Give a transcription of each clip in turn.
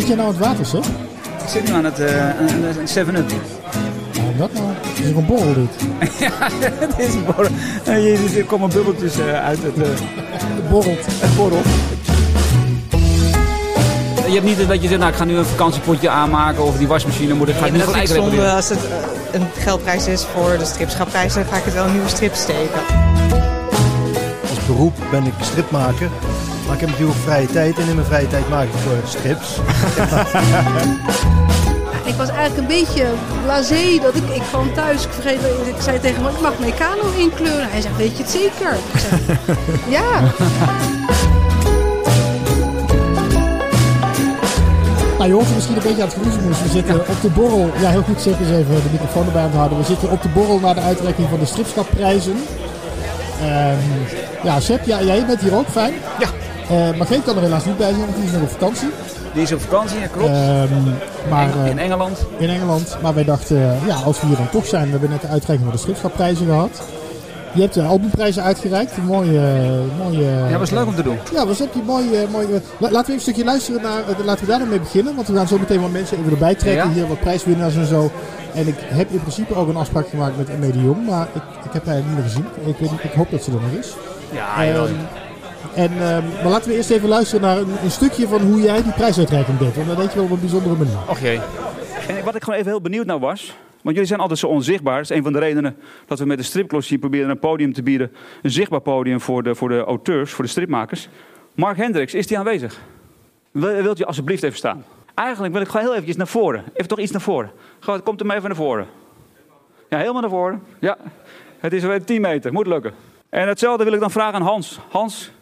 zit jij nou aan het water, zeg? Ik zit nu aan het uh, een 7-up. Nou, dat nou? Het is een borrel dit. ja, het is een borrel. Er komen bubbeltjes uh, uit het... Uh, het borrelt. Het borrelt. Je hebt niet dat je zegt, nou ik ga nu een vakantiepotje aanmaken of die wasmachine moet ik, ga ik nu gelijk repareren. Als het een geldprijs is voor de stripschapprijzen, ga ik het wel een nieuwe strip steken. Als beroep ben ik stripmaker. Maar ik heb natuurlijk vrije tijd en in mijn vrije tijd maak ik voor strips. ik was eigenlijk een beetje blasé dat ik, ik kwam thuis, ik, vergeet, ik zei tegen hem, ik mag Meccano inkleuren. Hij zegt, weet je het zeker? Ik zeg, ja. Nou, je hoort misschien een beetje aan het geroezemoes. We zitten op de borrel. Ja, heel goed. Zeg eens even de microfoon erbij aan het houden. We zitten op de borrel naar de uitreiking van de stripschapprijzen. Um, ja, Seb, ja, jij bent hier ook. Fijn. Ja. Uh, Margreet kan er helaas niet bij zijn, want die is nog op vakantie. Die is op vakantie, ja, klopt. Um, maar, in, uh, Engeland. In Engeland. Maar wij dachten, uh, ja, als we hier dan toch zijn. We hebben net de uitreiking van de stripschapprijzen gehad. Je hebt de albumprijzen uitgereikt. Een mooie, mooie... Ja, was leuk om te doen. Ja, was ook die mooie... mooie laten we even een stukje luisteren naar... Laten we daar dan mee beginnen. Want we gaan zo meteen wat mensen even erbij trekken. Ja? Hier wat prijswinnaars en zo. En ik heb in principe ook een afspraak gemaakt met de Jong. Maar ik, ik heb haar niet meer gezien. Ik, weet, ik hoop dat ze er nog is. Ja, um, en, um, maar laten we eerst even luisteren naar een, stukje van hoe jij die prijsuitreiking deed. Want dat deed je wel op een bijzondere manier. Och jee. En wat ik gewoon even heel benieuwd naar was... Want jullie zijn altijd zo onzichtbaar. Dat is een van de redenen dat we met de stripklossie proberen een podium te bieden. Een zichtbaar podium voor de, voor de auteurs, voor de stripmakers. Mark Hendricks, is die aanwezig? Wilt u alsjeblieft even staan? Eigenlijk wil ik gewoon heel eventjes naar voren. Even toch iets naar voren. Gewoon, komt er maar even naar voren. Ja, helemaal naar voren. Ja, het is weer 10 meter. Moet lukken. En hetzelfde wil ik dan vragen aan Hans. Hans,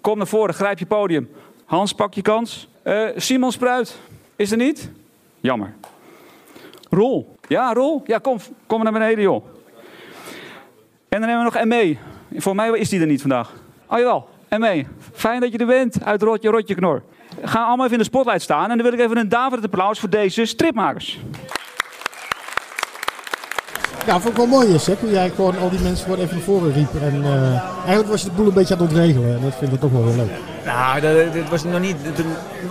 kom naar voren. Grijp je podium. Hans, pak je kans. Uh, Simon Spruit, is er niet? Jammer. Rol. Ja, Rol. Ja, kom, kom naar beneden, joh. En dan hebben we nog ME. Voor mij is die er niet vandaag. Oh jawel, ME. Fijn dat je er bent. Uit Rotje, Rotje, Knor. Ga allemaal even in de spotlight staan. En dan wil ik even een David applaus voor deze stripmakers. Ja, vond ik wel mooi is, hè? Toen jij gewoon al die mensen gewoon even naar voren riep. En uh, eigenlijk was je de boel een beetje aan het ontregelen. En dat vind ik toch wel heel leuk. Nou, dat, dat was nog niet, dat,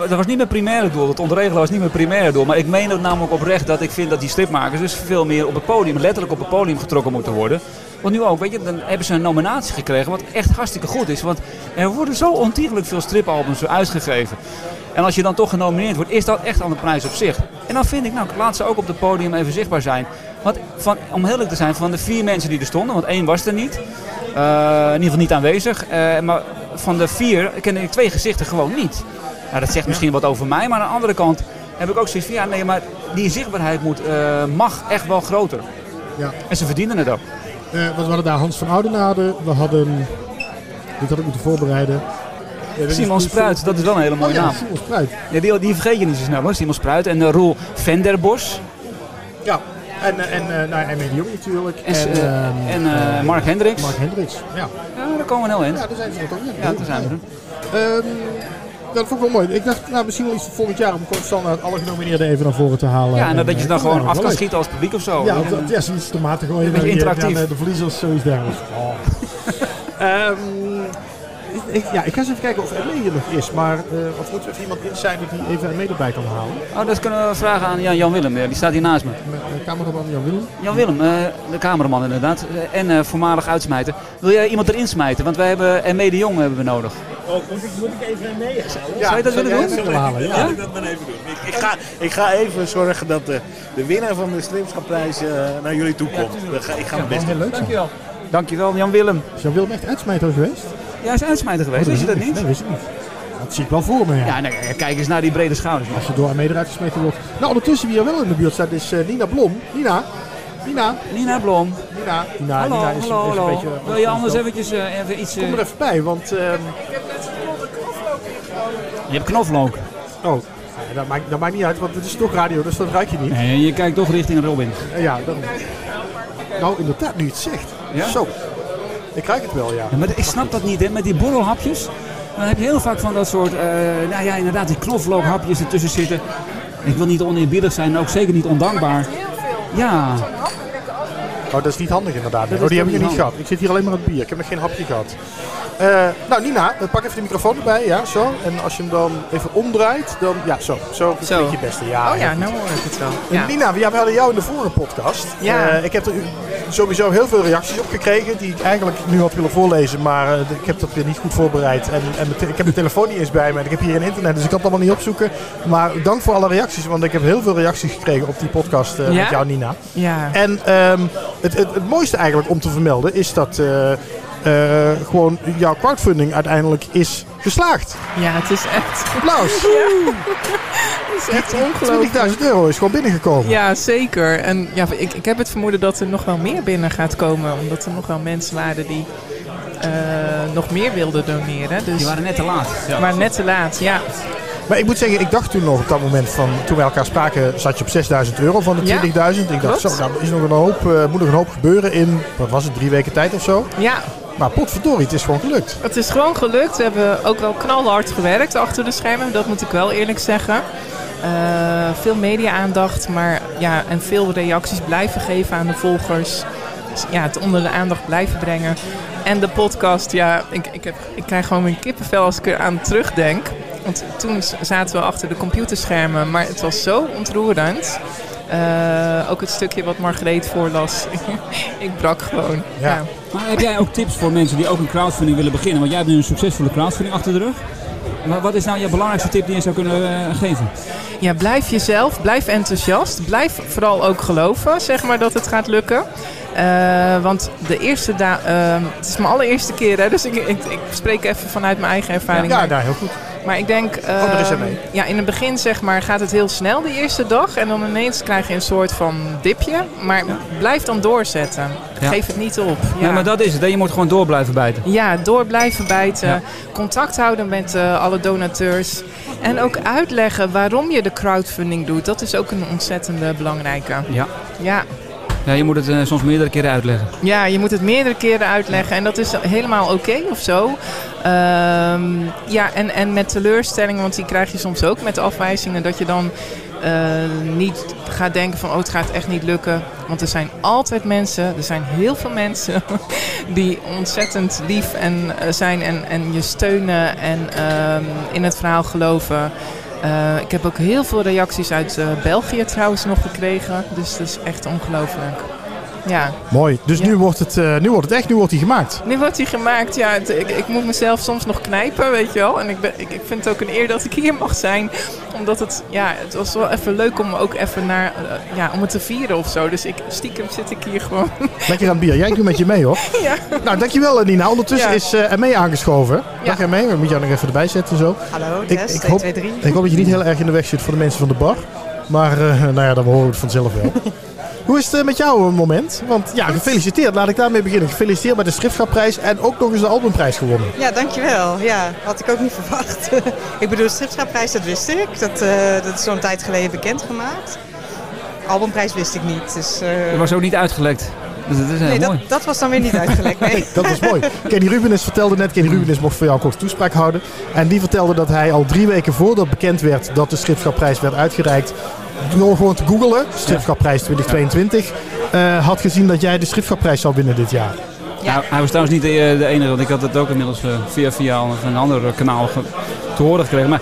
dat was niet mijn primaire doel. Het ontregelen was niet mijn primaire doel. Maar ik meen het namelijk oprecht dat ik vind dat die stripmakers dus veel meer op het podium, letterlijk op het podium getrokken moeten worden. Want nu ook, weet je, dan hebben ze een nominatie gekregen, wat echt hartstikke goed is. Want er worden zo ontiegelijk veel stripalbums uitgegeven. En als je dan toch genomineerd wordt, is dat echt aan de prijs op zich. En dan vind ik, nou, laat ze ook op het podium even zichtbaar zijn. Want van, om eerlijk te zijn, van de vier mensen die er stonden, want één was er niet. Uh, in ieder geval niet aanwezig. Uh, maar van de vier kende ik twee gezichten gewoon niet. Nou, dat zegt misschien wat over mij, maar aan de andere kant heb ik ook zoiets van, ja, nee, maar die zichtbaarheid moet, uh, mag echt wel groter. Ja. En ze verdienen het ook. Uh, we hadden daar Hans van Oudenaarde, we hadden, dit had ik moeten voorbereiden. Ja, Simon Spruit, dat is wel een hele mooie oh, ja, naam. Simon Spruit. Ja, die, die vergeet je niet zo snel hoor, Simon Spruit. En uh, Roel Venderbos. Ja, en, en, uh, nou, en Jong natuurlijk. En, en, en uh, Mark Hendricks. Mark Hendricks, ja. Ja, daar komen we heel in. Ja, daar zijn ze er toch in. Ja, daar zijn we. Um, dat vond ik wel mooi. Ik dacht, nou, misschien wel iets voor volgend jaar om standaard alle genomineerden even naar voren te halen. Ja, en, dat je dan gewoon af kan schieten als publiek of zo. Ja, dat, ja zoiets te matig gewoon. Een beetje interactief. De verliezers, zoiets dergelijks. Oh. um, ik, ja, ik ga eens even kijken of ME hier nog is. Maar uh, of moet er even iemand in zijn die even ME erbij kan halen? Oh, dat kunnen we vragen aan Jan, Jan Willem. Die staat hier naast me. De cameraman Jan Willem? Jan Willem, uh, de cameraman inderdaad. En uh, voormalig uitsmijten. Wil jij iemand erin smijten? Want wij hebben ME de Jong hebben we nodig. Oh, moet ik, moet ik even ME ja, Zou je dat willen doen? Willen halen, ja. ja? ik dat maar even doen. Ik, ik, ga, ik ga even zorgen dat de, de winnaar van de Streamschapprijs naar jullie toe komt. Ja, ga, ik ga mijn best doen. Leuk, Dankjewel. Dankjewel, Jan Willem. Is Jan Willem echt uitsmijter geweest? Ja, hij is uitsmijter geweest, oh, wist je dat niet? Nee, wist ik niet. Dat zie ik wel voor me, ja. Ja, nee, kijk eens naar die brede schouders. Als je door aan eruit gesmeten wordt. Nou, ondertussen wie er wel in de buurt staat is uh, Nina Blom. Nina. Nina. Nina Blom. Nina. Nina, hallo, Nina is, hallo, is hallo. een beetje... Wil je anders eventjes uh, even iets... Uh... Kom er even bij, want... Uh... Je hebt knoflook. Oh, ja, dat, maakt, dat maakt niet uit, want het is toch radio, dus dat ruik je niet. Nee, je kijkt toch richting Robin. ja, dat... Nou, inderdaad, nu het zegt. Ja? Zo. Ik ruik het wel, ja. ja maar ik snap dat niet, hè. Met die borrelhapjes, dan heb je heel vaak van dat soort, uh, nou ja, inderdaad, die knoflookhapjes ertussen zitten. Ik wil niet oneerbiedig zijn, ook zeker niet ondankbaar. Ja. Oh, dat is niet handig inderdaad. Dat oh, die heb nog niet niet gehad. Ik zit hier alleen maar aan het bier. Ik heb nog geen hapje gehad. Eh, nou, Nina, eh, pak even de microfoon erbij. Ja, zo. En als je hem dan even omdraait, dan... Ja, zo. Zo. Dat Zo. klinkt je beste. Ja, Oh ja, heel nou hoor ik het wel. Ja. Nina, we hadden jou in de vorige podcast. Ja. Eh, ik heb er sowieso heel veel reacties op gekregen die ik eigenlijk nu had willen voorlezen, maar eh, ik heb dat weer niet goed voorbereid. En, en ik heb mijn telefoon niet eens bij me en ik heb hier een internet, dus ik kan het allemaal niet opzoeken. Maar dank voor alle reacties, want ik heb heel veel reacties gekregen op die podcast eh, Ja? met jou, Nina. Ja. En ehm, het, het, het mooiste eigenlijk om te vermelden is dat eh, gewoon jouw crowdfunding uiteindelijk is geslaagd. ja, het is echt, Applaus! het is echt ongelooflijk. 20.000 euro is gewoon binnengekomen. Ja, zeker. En ja, ik, ik heb het vermoeden dat er nog wel meer binnen gaat komen. Omdat er nog wel mensen waren die eh, nog meer wilden doneren. Dus Die waren net te laat. Ja. maar net te laat, ja. Maar ik moet zeggen, ik dacht toen nog op dat moment van toen wij elkaar spraken, zat je op 6000 euro van de 20.000. Ja, ik dacht, klopt. zo, nou is nog een hoop, eh, moet nog een hoop gebeuren in, wat was het, drie weken tijd of zo. Ja, Maar potverdorie, het is gewoon gelukt. het is gewoon gelukt. We hebben ook wel knalhard gewerkt achter de schermen. Dat moet ik wel eerlijk zeggen. Eh, veel media-aandacht, maar ja, en veel reacties blijven geven aan de volgers. Ja, het onder de aandacht blijven brengen. En de podcast, ja, ik, ik, heb, ik krijg gewoon mijn kippenvel als ik eraan terugdenk. Want toen zaten we achter de computerschermen, maar het was zo ontroerend. Eh, ook het stukje wat Margreet voorlas. ik brak gewoon. Ja. Ja. Maar heb jij ook tips voor mensen die ook een crowdfunding willen beginnen? Want jij hebt nu een succesvolle crowdfunding achter de rug. Maar wat is nou jouw belangrijkste tip die je zou kunnen eh, geven? Ja, blijf jezelf, blijf enthousiast. Blijf vooral ook geloven, zeg maar, dat het gaat lukken. Eh, want de eerste da ehm, het is mijn allereerste keer, hè, dus ik, ik, ik spreek even vanuit mijn eigen ervaring. Ja, nou, heel goed. Maar ik denk, Oh, ehm, ja, in het begin zeg maar gaat het heel snel die eerste dag. En dan ineens krijg je een soort van dipje. Maar blijf dan doorzetten. Ja. Geef het niet op. Ja. maar dat is het. Je moet gewoon door blijven bijten. Ja, door blijven bijten. Ja. Contact houden met eh, alle donateurs. En ook uitleggen waarom je de crowdfunding doet. Dat is ook een ontzettende belangrijke. Ja. Ja, ja je moet het eh, soms meerdere keren uitleggen. ja je moet het meerdere keren uitleggen. En dat is helemaal oké of zo. Ehm, ja, en, en met teleurstellingen, want die krijg je soms ook met afwijzingen. Dat je dan eh, niet gaat denken van, oh het gaat echt niet lukken. Want er zijn altijd mensen, er zijn heel veel mensen die ontzettend lief en, eh, zijn en, en je steunen en ehm, in het verhaal geloven. Eh, ik heb ook heel veel reacties uit eh, België trouwens nog gekregen. Dus dat is echt ongelooflijk. Ja, Mooi. Dus Ja. nu, wordt het, eh, nu wordt het echt, nu wordt hij gemaakt. nu wordt hij gemaakt. Ja, het- ik, ik moet mezelf soms nog knijpen, weet je wel. En ik, ben, ik, ik vind het ook een eer dat ik hier mag zijn. Omdat het, ja, het was wel even leuk om ook even naar, eh, ja, om het te vieren of zo. Dus ik, stiekem zit ik hier gewoon. Lekker aan het bier. Jij doet met je mee hoor. ja. Nou, dankjewel eh, Nina. Ondertussen Ja. is uh, mee aangeschoven. Ja. Dag mee. We moeten jou nog even erbij zetten en zo. Hallo, Ik- ik 1, hoop- 2, 3. Ik hoop dat je niet heel erg in de weg zit voor de mensen van de bar. Maar eh, nou ja, dan horen we het vanzelf wel. Hoe is het eh, met jou een moment? Want ja, gefeliciteerd. Laat ik daarmee beginnen. Gefeliciteerd met de Schriftschapprijs en ook nog eens de albumprijs gewonnen. Ja, dankjewel. Ja, had ik ook niet verwacht. ik bedoel, de stripschapprijs, dat wist ik. Dat, eh, dat is zo'n tijd geleden bekendgemaakt. Albumprijs wist ik niet. Dus, eh, Dat was ook niet uitgelekt. Dus dat is nee, dat, mooi. dat was dan weer niet uitgelekt. Nee. Dat was mooi. Kenny Rubenis vertelde net, Kenny Rubenis mocht voor jou een korte toespraak houden. En die vertelde dat hij al drie weken voordat bekend werd dat de Schriftschapprijs werd uitgereikt, door gewoon te googelen, Schriftschapprijs 2022, eh, had gezien dat jij de Schriftschapprijs zou winnen dit jaar. Ja. Nou, hij was trouwens niet de, de enige, want ik had het ook inmiddels eh, via, via een ander eh, kanaal ge- te horen gekregen. Maar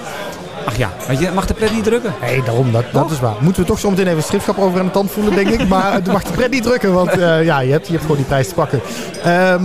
ach ja, weet je, mag de pret niet drukken? Nee, daarom, dat, dat is waar. Moeten we toch zo meteen even een schriftschap over aan de tand voelen, denk ik. Maar het mag de pret niet drukken, want eh, ja, je hebt, je hebt gewoon die prijs te pakken. Ehm,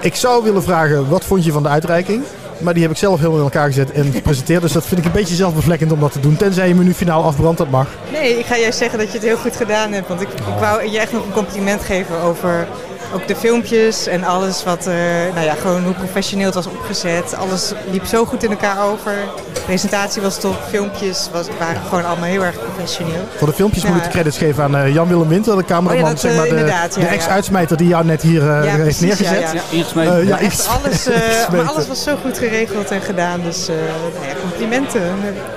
ik zou willen vragen, wat vond je van de uitreiking? Maar die heb ik zelf helemaal in elkaar gezet en gepresenteerd. Dus dat vind ik een beetje zelfbevlekkend om dat te doen. Tenzij je me nu finaal afbrandt, dat mag. nee, ik ga juist zeggen dat je het heel goed gedaan hebt. Want ik, ik wou je echt nog een compliment geven over ook de filmpjes en alles wat, eh, nou ja, gewoon hoe professioneel het was opgezet. Alles liep zo goed in elkaar over. De presentatie was top, filmpjes was, waren gewoon allemaal heel erg professioneel. Voor de filmpjes Ja. moet ik de credits geven aan eh, Jan-Willem Winter, de cameraman. Oh ja, dat, zeg maar, eh, de, de ja. ex-uitsmijter die jou net hier eh, Ja, heeft neergezet. ja. Ja. Eh, Echt alles, eh, maar alles was zo goed geregeld en gedaan. Dus eh, nou ja, complimenten.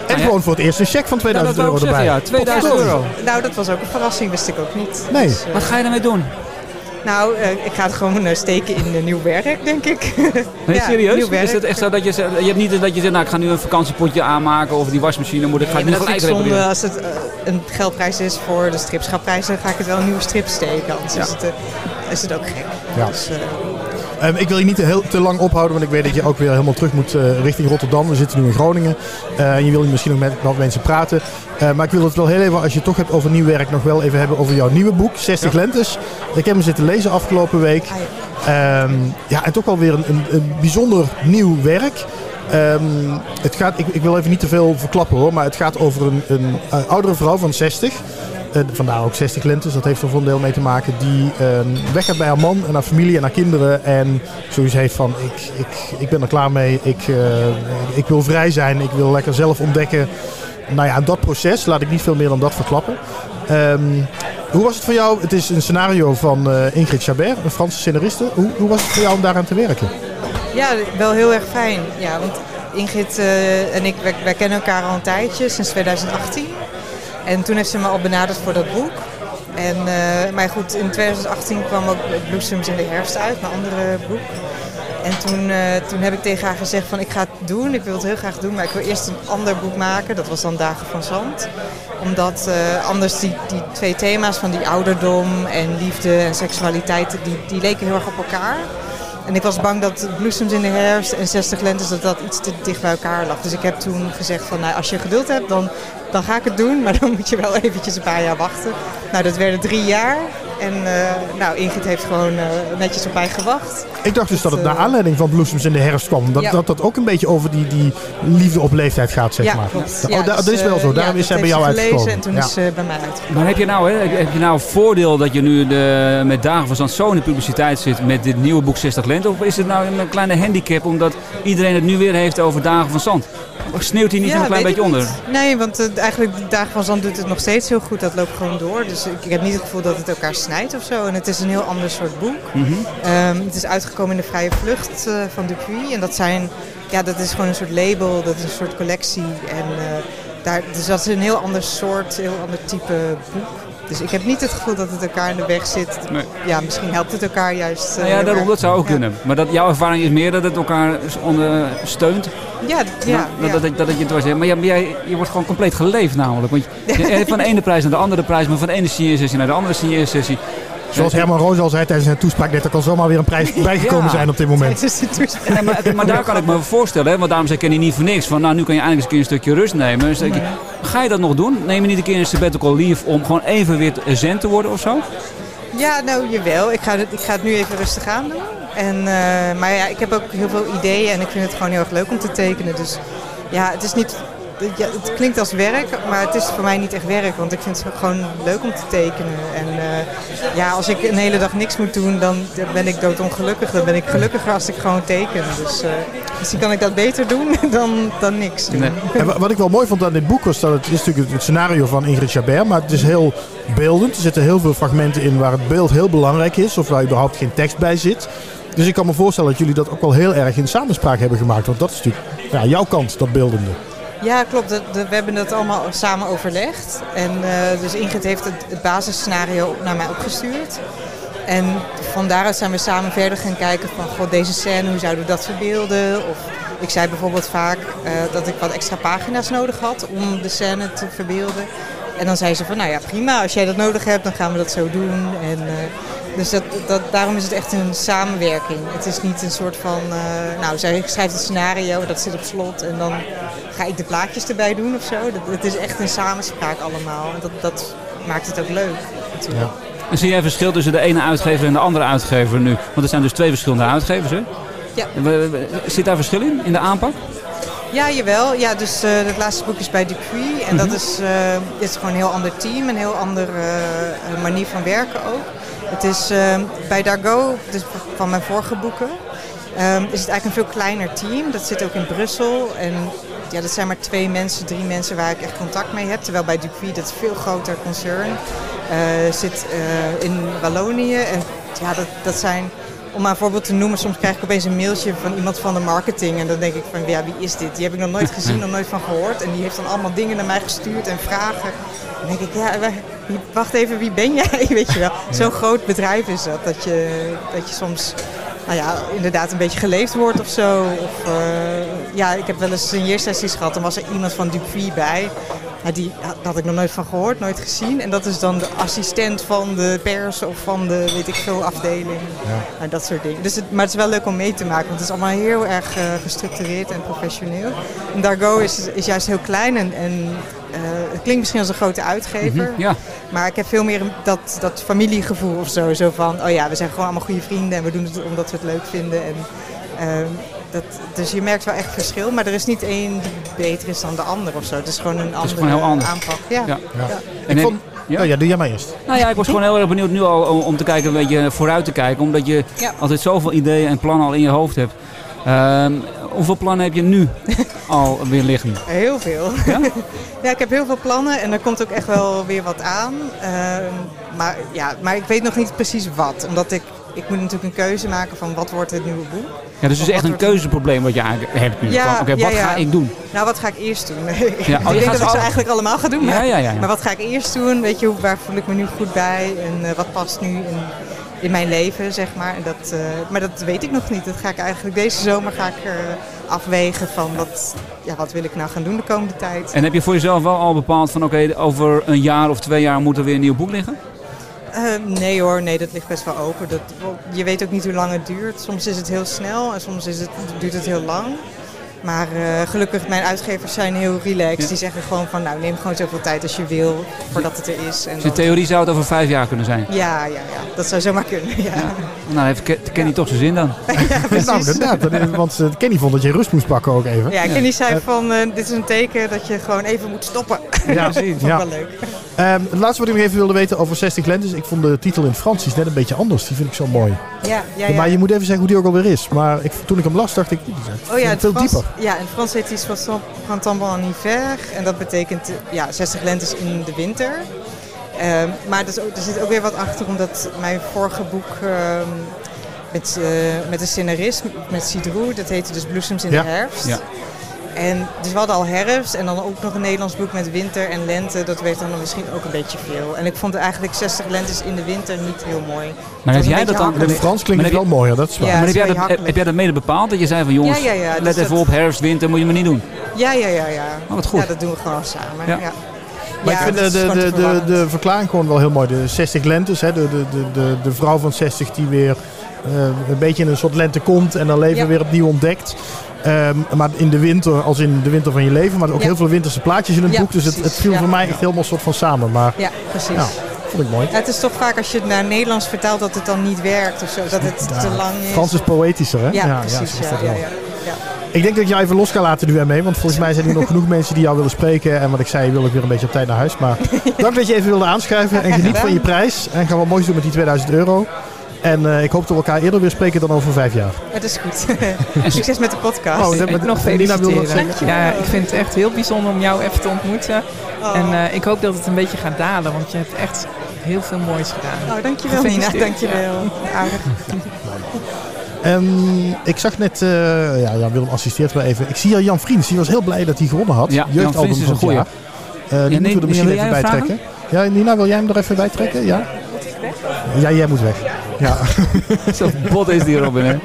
En gewoon voor het eerst een cheque van Nou, 2000 dat wou ik euro zeggen, erbij. ja. 2000 euro. Nou, dat was ook een verrassing, wist ik ook niet. Nee. Dus, Wat ga je daarmee doen? Nou, eh, ik ga het gewoon eh, steken in eh, nieuw werk, denk ik. Nee, Ja, serieus? nieuw werk. Is het echt zo dat je, zegt- je hebt niet dat je zegt, nou ik ga nu een vakantiepotje aanmaken of die wasmachine moet ik ga ik Nee, nu maar dat gelijk repareren. als het een geldprijs is voor de stripschapprijs, dan ga ik het wel een nieuwe strip steken. Anders Ja. is, het, is het ook gek. Ja. Dus, eh, Ehm, ik wil je niet te, heel, te lang ophouden, want ik weet dat je ook weer helemaal terug moet eh, richting Rotterdam. We zitten nu in Groningen. Eh, en je wil misschien nog met wat mensen praten. Eh, maar ik wil het wel heel even, als je het toch hebt over nieuw werk, nog wel even hebben over jouw nieuwe boek, 60 Lentes. Ik heb hem zitten lezen afgelopen week. ah ja. Ehm, ja, en toch wel weer een, een, een bijzonder nieuw werk. Ehm, het gaat, ik, ik wil even niet te veel verklappen hoor, maar het gaat over een, een oudere vrouw van 60. Eh, vandaar ook 60 lentes, dat heeft er voor een deel mee te maken. Die ehm, weggaat bij haar man en haar familie en haar kinderen. En zoiets heeft van, ik, ik, ik ben er klaar mee. Ik, eh, ik wil vrij zijn, ik wil lekker zelf ontdekken. Nou ja, dat proces, laat ik niet veel meer dan dat verklappen. Ehm, hoe was het voor jou? Het is een scenario van eh, Ingrid Chabert, een Franse scenariste. Hoe, hoe was het voor jou om daaraan te werken? Ja, wel heel erg fijn. Ja, want Ingrid en ik, wij kennen elkaar al een tijdje, sinds 2018. En toen heeft ze me al benaderd voor dat boek. En, eh, maar goed, in 2018 kwam ook Bloesems in de herfst uit, mijn andere boek. En toen, eh, toen heb ik tegen haar gezegd van ik ga het doen, ik wil het heel graag doen, maar ik wil eerst een ander boek maken. Dat was dan Dagen van Zand. Omdat eh, anders die, die twee thema's van die ouderdom en liefde en seksualiteit, die, die leken heel erg op elkaar. En ik was bang dat Bloesems in de herfst en 60 lentes dat dat iets te dicht bij elkaar lag. Dus ik heb toen gezegd van nou, als je geduld hebt, dan, dan ga ik het doen. Maar dan moet je wel eventjes een paar jaar wachten. Nou, dat werden drie jaar. En eh, nou, Ingrid heeft gewoon eh, netjes op mij gewacht. Ik dacht dus dat het naar eh, aanleiding van Bloesems in de herfst kwam. Dat Ja. dat, dat ook een beetje over die, die liefde op leeftijd gaat, zeg ja, maar. klopt. Oh, Ja, da- dus, dat is wel zo. Daarom ja, is zij bij jou uitgekomen. En toen Ja. is ze bij mij uitgekomen. Maar heb je nou, hè, heb je- heb je nou voordeel dat je nu de, met Dagen van Zand zo in de publiciteit zit met dit nieuwe boek 60 Lente? Of is het nou een kleine handicap omdat iedereen het nu weer heeft over Dagen van Zand? Sneeuwt hij niet nog een klein beetje onder? niet. Nee, want eh, eigenlijk de Dagen van Zand doet het nog steeds heel goed. Dat loopt gewoon door. Dus ik, ik heb niet het gevoel dat het elkaar snijdt of zo. En het is een heel ander soort boek. Mhm. Ehm, het is uitgekomen in de Vrije Vlucht eh, van Dupuy. En dat, zijn, ja, dat is gewoon een soort label, dat is een soort collectie. En, eh, daar, dus dat is een heel ander soort, heel ander type boek. Dus ik heb niet het gevoel dat het elkaar in de weg zit. Nee. Ja, misschien helpt het elkaar juist. eh, Nou ja, daarom, dat zou ook Ja. kunnen. Maar dat, jouw ervaring is meer dat het elkaar ondersteunt. Ja, dat, ja. dat, dat, dat je het was. Maar jij, je wordt gewoon compleet geleefd namelijk. Want je, van de ene prijs naar de andere prijs, maar van de ene signeersessie naar de andere signeersessie. Zoals Herman Roos al zei tijdens zijn toespraak, net er kan zomaar weer een prijs bijgekomen Ja. zijn op dit moment. Maar, maar daar kan ik me voorstellen, hè, want daarom zei ik ken je niet voor niks. Van nou, nu kan je eindelijk eens een keer een stukje rust nemen. Ga je dat nog doen? Neem je niet een keer een sabbatical leave om gewoon even weer zen te worden of zo? Ja, nou jawel. Ik ga, het, ik ga het nu even rustig aan doen. En, eh, maar ja, ik heb ook heel veel ideeën en ik vind het gewoon heel erg leuk om te tekenen. Dus ja, het is niet. Ja, het klinkt als werk, maar het is voor mij niet echt werk. Want ik vind het gewoon leuk om te tekenen. En eh, ja, als ik een hele dag niks moet doen, dan ben ik doodongelukkig. Dan ben ik gelukkiger als ik gewoon teken. Dus eh, misschien kan ik dat beter doen dan, dan niks doen. Nee. En wa- wat ik wel mooi vond aan dit boek was dat het is natuurlijk het scenario van Ingrid Chabert, maar het is heel beeldend. Er zitten heel veel fragmenten in waar het beeld heel belangrijk is of waar überhaupt geen tekst bij zit. Dus ik kan me voorstellen dat jullie dat ook wel heel erg in samenspraak hebben gemaakt. Want dat is natuurlijk ja, jouw kant, dat beeldende. Ja, klopt. We hebben dat allemaal samen overlegd. En eh, dus Ingrid heeft het, het basisscenario naar mij opgestuurd. En van daaruit zijn we samen verder gaan kijken van god, deze scène, hoe zouden we dat verbeelden? Of ik zei bijvoorbeeld vaak eh, dat ik wat extra pagina's nodig had om de scène te verbeelden. En dan zei ze van, nou ja, prima, als jij dat nodig hebt, dan gaan we dat zo doen. En, eh, dus dat, dat, daarom is het echt een samenwerking. Het is niet een soort van, eh, nou, zij schrijft het scenario, dat zit op slot en dan ga ik de plaatjes erbij doen of zo. Dat, het is echt een samenspraak allemaal. En dat, dat maakt het ook leuk natuurlijk. En zie jij verschil tussen de ene uitgever en de andere uitgever nu? Want er zijn dus twee verschillende uitgevers, hè? Ja. Zit daar verschil in, in de aanpak? Ja, jawel. Ja, dus eh, het laatste boek is bij Dupuy. En Mhm. dat is, eh, is gewoon een heel ander team, een heel andere manier van werken ook. Het is eh, bij Dargo, van mijn vorige boeken, ehm, is het eigenlijk een veel kleiner team. Dat zit ook in Brussel. En ja, dat zijn maar twee mensen, drie mensen waar ik echt contact mee heb. Terwijl bij Dupuy, dat is een veel groter concern, eh, zit eh, in Wallonië. En ja, dat, dat zijn om maar een voorbeeld te noemen, soms krijg ik opeens een mailtje van iemand van de marketing. En dan denk ik van, ja, wie is dit? Die heb ik nog nooit gezien, nog nooit van gehoord. En die heeft dan allemaal dingen naar mij gestuurd en vragen. Dan denk ik, ja, wacht even, wie ben jij? Weet je wel. Zo'n groot bedrijf is dat, dat je, dat je soms... Nou ja, inderdaad een beetje geleefd wordt of zo. Of, eh, ja, ik heb wel eens signeersessies gehad. Dan was er iemand van Dupuis bij. Ja, die had- daar had ik nog nooit van gehoord, nooit gezien. En dat is dan de assistent van de pers of van de, weet ik veel, afdeling. Ja, dat soort dingen. Dus het, maar het is wel leuk om mee te maken, want het is allemaal heel erg eh, gestructureerd en professioneel. En Dargo is, is juist heel klein en, en eh, het klinkt misschien als een grote uitgever. Ja. Maar ik heb veel meer dat, dat familiegevoel of zo. Zo van, oh ja, we zijn gewoon allemaal goede vrienden en we doen het omdat we het leuk vinden. En, ehm, dat, dus je merkt wel echt verschil, maar er is niet één die beter is dan de ander of zo. Het is gewoon een andere gewoon anders. aanpak. Ja. Ja. Ja. En vond- ja? Oh ja, doe jij maar eerst. Nou ja, ik was gewoon heel erg benieuwd nu al om, om te kijken, een beetje vooruit te kijken. Omdat je Ja. altijd zoveel ideeën en plannen al in je hoofd hebt. Ehm, hoeveel plannen heb je nu al weer liggen? Heel veel. Ja? Ja, ik heb heel veel plannen en er komt ook echt wel weer wat aan. Ehm, maar, ja, maar ik weet nog niet precies wat. Omdat ik, ik moet natuurlijk een keuze maken van wat wordt het nieuwe boek. Ja, dus het is echt een keuzeprobleem wat je hebt nu. Ja, Van, wat ja. ga ik doen? Nou, wat ga ik eerst doen? Ja, oh, ik denk dat ik ze alle- eigenlijk allemaal ga doen. Ja, Maar, ja, ja, ja. maar wat ga ik eerst doen? Weet je, waar voel ik me nu goed bij? En eh, wat past nu in, in mijn leven, zeg maar. En dat, eh, maar dat weet ik nog niet. Dat ga ik eigenlijk deze zomer ga ik, eh, afwegen van wat, ja, wat wil ik nou gaan doen de komende tijd. En heb je voor jezelf wel al bepaald van oké, over een jaar of twee jaar moet er weer een nieuw boek liggen? Eh, nee hoor, nee, dat ligt best wel open. Dat, je weet ook niet hoe lang het duurt. Soms is het heel snel en soms is het, duurt het heel lang. Maar eh, gelukkig, mijn uitgevers zijn heel relaxed. Ja. Die zeggen gewoon van, nou, neem gewoon zoveel tijd als je wil voordat het er is. En Dus in theorie zou het over vijf jaar kunnen zijn. Ja, ja, ja, dat zou zomaar kunnen. Ja. Nou, heeft Ke- Kenny toch zijn zin dan. nou, inderdaad. dat is- Want eh, Kenny vond dat je rust moest pakken ook even. Ja, Kenny zei van, eh, dit is een teken dat je gewoon even moet stoppen. Ja, dat vond ik ja. wel leuk. Ehm, het laatste wat ik nog even wilde weten over 60 lentes. Ik vond de titel in het Frans is net een beetje anders. Die vind ik zo mooi. Ja, ja, ja. Maar je moet even zeggen hoe die ook alweer is. Maar ik, toen ik hem las, dacht ik, die is echt Oh ja, veel Frans, dieper. ja, in het Frans heet die Soissons Printemps en hiver. En dat betekent ja, 60 lentes in de winter. Ehm, maar er, is ook, er zit ook weer wat achter, omdat mijn vorige boek ehm, met, eh, met een scenarist, met Cidroe, dat heette dus Bloesems in Ja. de herfst. Ja. En dus we hadden al herfst en dan ook nog een Nederlands boek met winter en lente. Dat werd dan misschien ook een beetje veel. En ik vond eigenlijk 60 lentes in de winter niet heel mooi. Maar heb jij dat dan? In. Frans klinkt Maar het wel mooier, dat is waar. Ja, maar heb jij, dat, heb, jij dat mede bepaald? Dat je zei van jongens, Ja, ja, ja, let dus even dat- op, herfst, winter moet je maar niet doen. Ja, ja, ja, ja. Oh, wat goed. Ja, dat doen we gewoon samen. Ja. Ja. Maar Ja, ik vind de, de, de, de, verklaring gewoon wel heel mooi. De 60 lentes, hè, de, de, de, de, de vrouw van 60 die weer eh, een beetje in een soort lente komt en dan leven Ja. weer opnieuw ontdekt. Ehm, maar in de winter, als in de winter van je leven, maar ook Ja. heel veel winterse plaatjes in het Ja, boek. Dus het, het viel Ja. voor mij echt helemaal soort van samen. Maar Ja, precies. ja, vond ik mooi. Het is toch vaak als je het naar Nederlands vertaalt dat het dan niet werkt of zo. Dat het te lang is. Frans is poëtischer, hè? Ja, precies. Ik denk dat ik jou even los kan laten nu ermee. Want volgens mij zijn er nog genoeg mensen die jou willen spreken. En wat ik zei, wil ik weer een beetje op tijd naar huis. Maar dank dat je even wilde aanschuiven. En geniet van je prijs. En gaan wat moois doen met die 2000 euro. En eh, ik hoop dat we elkaar eerder weer spreken dan over vijf jaar. Het is goed. Succes met de podcast. Oh, dat- Ik nog Nina wil nog feliciteren. zeggen. Ja, ik vind het echt heel bijzonder om jou even te ontmoeten. Oh. En eh, ik hoop dat het een beetje gaat dalen, want je hebt echt heel veel moois gedaan. Oh, dankjewel Nina, dankjewel. Aardig. Ehm, ik zag net, eh, ja, Jan Willem assisteert wel even. Ik zie hier Jan Vriends, die was heel blij dat hij gewonnen had. Ja, Jan Jeugdalbum Vriends is van een het goeie. jaar. Eh, die nee, moeten we er misschien even bij trekken. Ja, Nina, wil jij hem er even bij trekken? Ja? Ja, jij moet weg. Ja, Zo bot is die Robin, hè?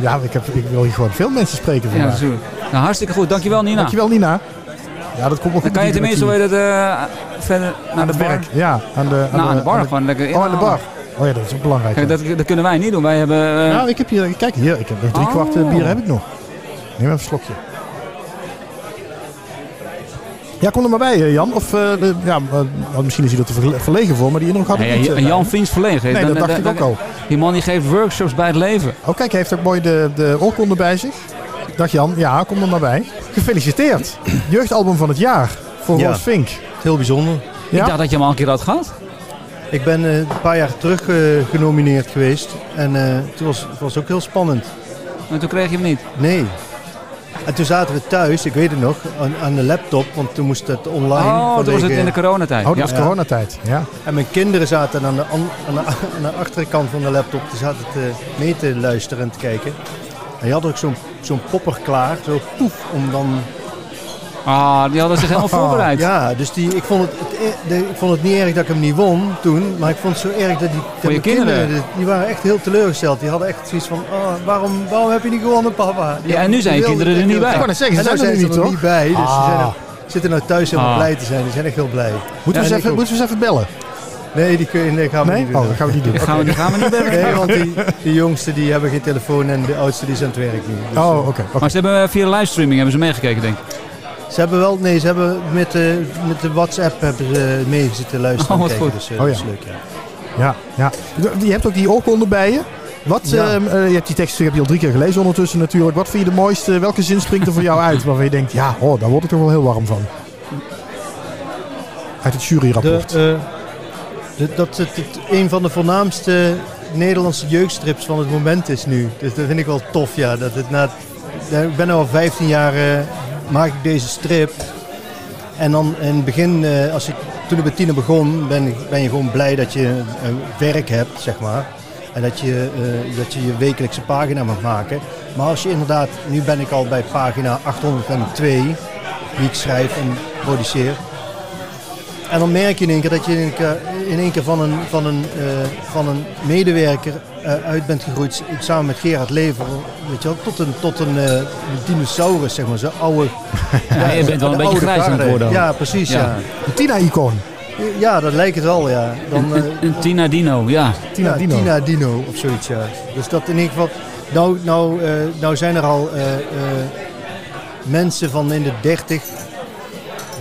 ja ik, heb, ik wil hier gewoon veel mensen spreken Ja, vandaag. zo. Nou, hartstikke goed. Dankjewel Nina. Dankjewel Nina. Ja, dat komt wel Dan kan je tenminste heet het, eh, verder naar aan de het bar. werk. Ja, aan de, aan Nou, aan de bar aan gewoon. Lekker Oh, aan de bar. Oh ja, dat is ook belangrijk. Kijk, ja. dat, dat kunnen wij niet doen. Wij hebben... eh, Nou, ik heb hier, kijk hier, ik heb nog drie Oh. kwart eh, bier heb ik nog. Neem even een slokje. Ja, kom er maar bij, Jan. Of, eh, de- ja, eh, misschien is hij er verlegen voor, maar die indruk had ik ja, niet. eh, Jan Vriends verlegen. Nee, Dan- dat dacht dan- ik ook dan- al. Die man die geeft workshops bij het leven. Oh, kijk, hij heeft ook mooi de, de oorkonde bij zich. Dag Jan, ja, kom er maar bij. Gefeliciteerd. Jeugdalbum van het jaar voor Ja. Roos Vink. Heel bijzonder. Ik dacht dat je hem al een keer had gehad. Ik ben eh, een paar jaar terug eh, genomineerd geweest. En eh, toen was het was ook heel spannend. Maar toen kreeg je hem niet. Nee. En toen zaten we thuis, ik weet het nog, aan, aan de laptop, want toen moest het online. Oh, toen was het in de coronatijd. Oh, dat Ja. was coronatijd. Ja. En mijn kinderen zaten aan de, an- aan de, aan de achterkant van de laptop, die zaten te, mee te luisteren en te kijken. En je had ook zo'n zo'n popper klaar, zo poef, om dan... Ah, die hadden zich helemaal voorbereid. Ja, dus die, ik, vond het, het, e- de- ik vond het niet erg dat ik hem niet won toen, maar ik vond het zo erg dat die, dat kinderen? die, die waren echt heel teleurgesteld. Die hadden echt zoiets van, oh, waarom, waarom heb je niet gewonnen papa? Die Ja, en nu zijn je kinderen er niet bij. Ik net zeggen, ze zijn er zijn nu ze niet, er toch? niet bij, dus ze zijn Ah. er, zitten nou thuis helemaal Ah. blij te zijn. Die zijn echt heel blij. Moeten we, eens even, moeten we eens even bellen? Nee, die, kun je, nee, gaan we Nee? niet doen. Oh, dat gaan we niet doen. Die gaan, we, die gaan we niet bellen. Nee, want die, die jongste die hebben geen telefoon en de oudste die is aan het werk nu. Dus, Oh, oké. oké. Maar ze hebben eh, via de livestreaming hebben ze meegekeken, denk ik. Ze hebben wel, nee, ze hebben met de, met de WhatsApp hebben ze mee zitten luisteren. Oh, wat kijken, goed. Dus, eh, Oh, dat ja. is leuk, ja. Ja, ja. Je hebt ook die oorkonde bij je. Wat, Ja. ehm, eh, je hebt die tekst heb je al drie keer gelezen ondertussen natuurlijk. Wat vind je de mooiste? Welke zin springt er voor jou uit? Waarvan je denkt, ja, oh, daar word ik toch wel heel warm van. Uit het De, juryrapport. eh, de- dat het, het een van de voornaamste Nederlandse jeugdstrips van het moment is nu. Dus dat vind ik wel tof, ja. Dat het na, ik ben nu al 15 jaar, eh, maak ik deze strip. En dan in het begin, eh, als ik, toen ik bij Tine begon, ben, ben je gewoon blij dat je een werk hebt, zeg maar. En dat je, eh, dat je je wekelijkse pagina mag maken. Maar als je inderdaad, nu ben ik al bij pagina 802, die ik schrijf en produceer. En dan merk je in één keer dat je in één keer, in één keer van, een, van, een, eh, van een medewerker eh, uit bent gegroeid, samen met Gerard Lever, weet je wel, tot een, tot een eh, dinosaurus, zeg maar, zo'n oude... Ja, je bent wel een beetje grijs aan het worden. Ja, precies, Ja. ja. Een Tina-icoon. Ja, dat lijkt het wel, ja. Dan, eh, Een, een Tina Dino, ja. Tina ja, Dino. Tina Dino of zoiets, ja. Dus dat in ieder geval... Nou, nou, eh, nou zijn er al eh, eh, mensen van in de dertig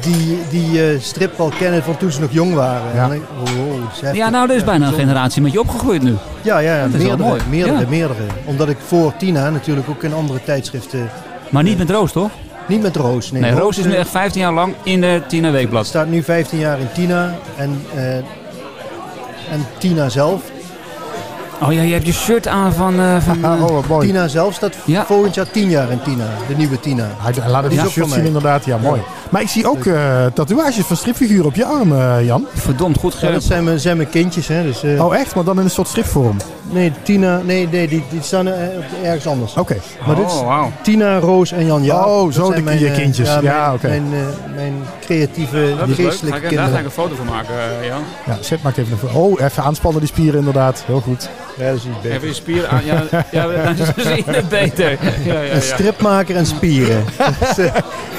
die die eh, strip al kennen van toen ze nog jong waren. Ja. Ik, oh, oh, dat is heftig. Ja, nou, er is Ja, bijna een generatie met je opgegroeid nu. Ja, ja, ja Dat is wel meerdere, mooi. meerdere, Ja. meerdere. Omdat ik voor Tina natuurlijk ook in andere tijdschriften... Maar niet met Roos, toch? Niet met Roos, nee. Nee, Roos is nu eh, echt 15 jaar lang in de Tina Weekblad. staat nu 15 jaar in Tina. En, eh, en Tina zelf. Oh ja, je hebt je shirt aan van... eh, van oh, mooi. Tina zelf staat Ja. volgend jaar 10 jaar in Tina. De nieuwe Tina. Hij laat het ja, shirt zien inderdaad. Ja, mooi. Maar ik zie ook eh, tatoeages van stripfiguren op je arm, eh, Jan. Verdomd goed Ja, gerend. dat zijn mijn, zijn mijn kindjes, hè. Dus, eh, Oh, echt? Maar dan in een soort stripvorm. Nee, Tina, nee, nee die, die staan eh, ergens anders. Oké. Maar dit is Oh, wauw. Tina, Roos en Jan Jaap. Oh, Dat zo de- je eh, kindjes. Ja, mijn, oké. Mijn, eh, mijn creatieve, Dat is. Ga geestelijke ik, daar ga ik kinderen. een foto van maken, Jan. Ja, zet maakt even een fo- Oh, even aanspannen die spieren inderdaad. Heel goed. Ja, dat is iets beter. Even je spier aan. Ja, ja dan zie je het beter. Ja, ja, ja. Een stripmaker en spieren. Dat is,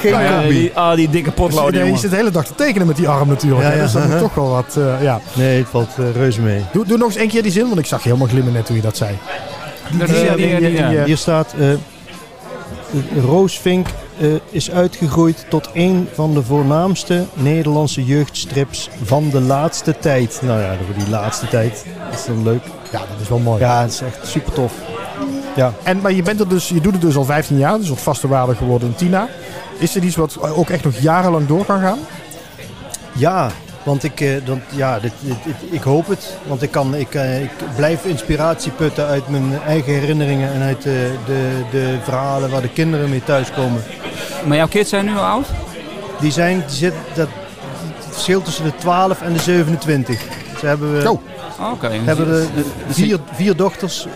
geen Ja, ja, combi. die, ah, die dikke potloden, Nee, je jongen. zit de hele dag te tekenen met die arm natuurlijk. Ja, ja. Dus dat moet toch wel wat... eh, ja. Nee, het valt reuze mee. doe, doe nog eens één keer die zin, want ik zag je helemaal glimmen net toen je dat zei. Dat die- is- ja, die- die- die- die- die- ja. Hier staat... eh Roosvink eh, is uitgegroeid tot een van de voornaamste Nederlandse jeugdstrips van de laatste tijd. Nou ja, voor die laatste tijd. Dat is dan leuk. Ja, dat is wel mooi. Ja, het is echt super tof. Ja. En, maar je, bent er dus, je doet het dus al 15 jaar, dus wat vaste waarde geworden in Tina. Is er iets wat ook echt nog jarenlang door kan gaan? Ja, want ik, eh, dan, ja, dit, dit, dit- ik hoop het. Want ik, kan, ik, eh, ik blijf inspiratie putten uit mijn eigen herinneringen en uit de, de, de verhalen waar de kinderen mee thuiskomen. Maar jouw kids zijn nu al oud? Die zijn, die zit, dat, het verschil tussen de 12 en de 27. Ze hebben, we Oh. Oh, Oké. hebben de vier, vier dochters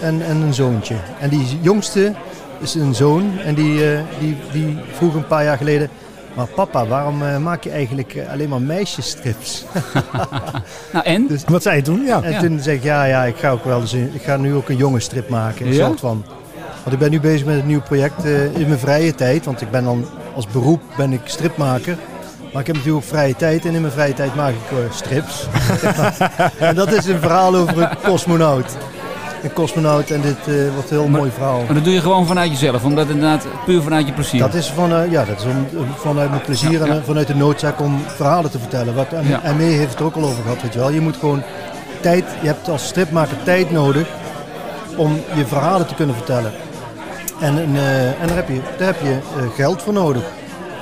en, en een zoontje. En die jongste is een zoon en die, eh, die, die vroeg een paar jaar geleden... Maar papa, waarom eh, maak je eigenlijk eh, alleen maar meisjesstrips? Nou, en? Dus- Wat zei je toen? Ja. En Ja. toen zei ik, ja, ja, ik ga ook wel eens, ik ga nu ook een jongenstrip maken. Een Ja? soort van. Want ik ben nu bezig met een nieuw project eh, in mijn vrije tijd. Want ik ben dan, als beroep ben ik stripmaker. Maar ik heb natuurlijk ook vrije tijd en in mijn vrije tijd maak ik eh, strips. en dat is een verhaal over een cosmonaut. Een cosmonaut en dit eh, wordt een heel Maar- mooi verhaal. Maar dat doe je gewoon vanuit jezelf, omdat het inderdaad puur vanuit je plezier. Dat is van, eh, ja, dat is om, vanuit mijn plezier Ja, ja. en eh, vanuit de noodzaak om verhalen te vertellen. Wat, en, Ja. en mee heeft het er ook al over gehad, weet je wel. Je moet gewoon tijd, je hebt als stripmaker tijd nodig om je verhalen te kunnen vertellen. En, en, en daar heb je, daar heb je geld voor nodig.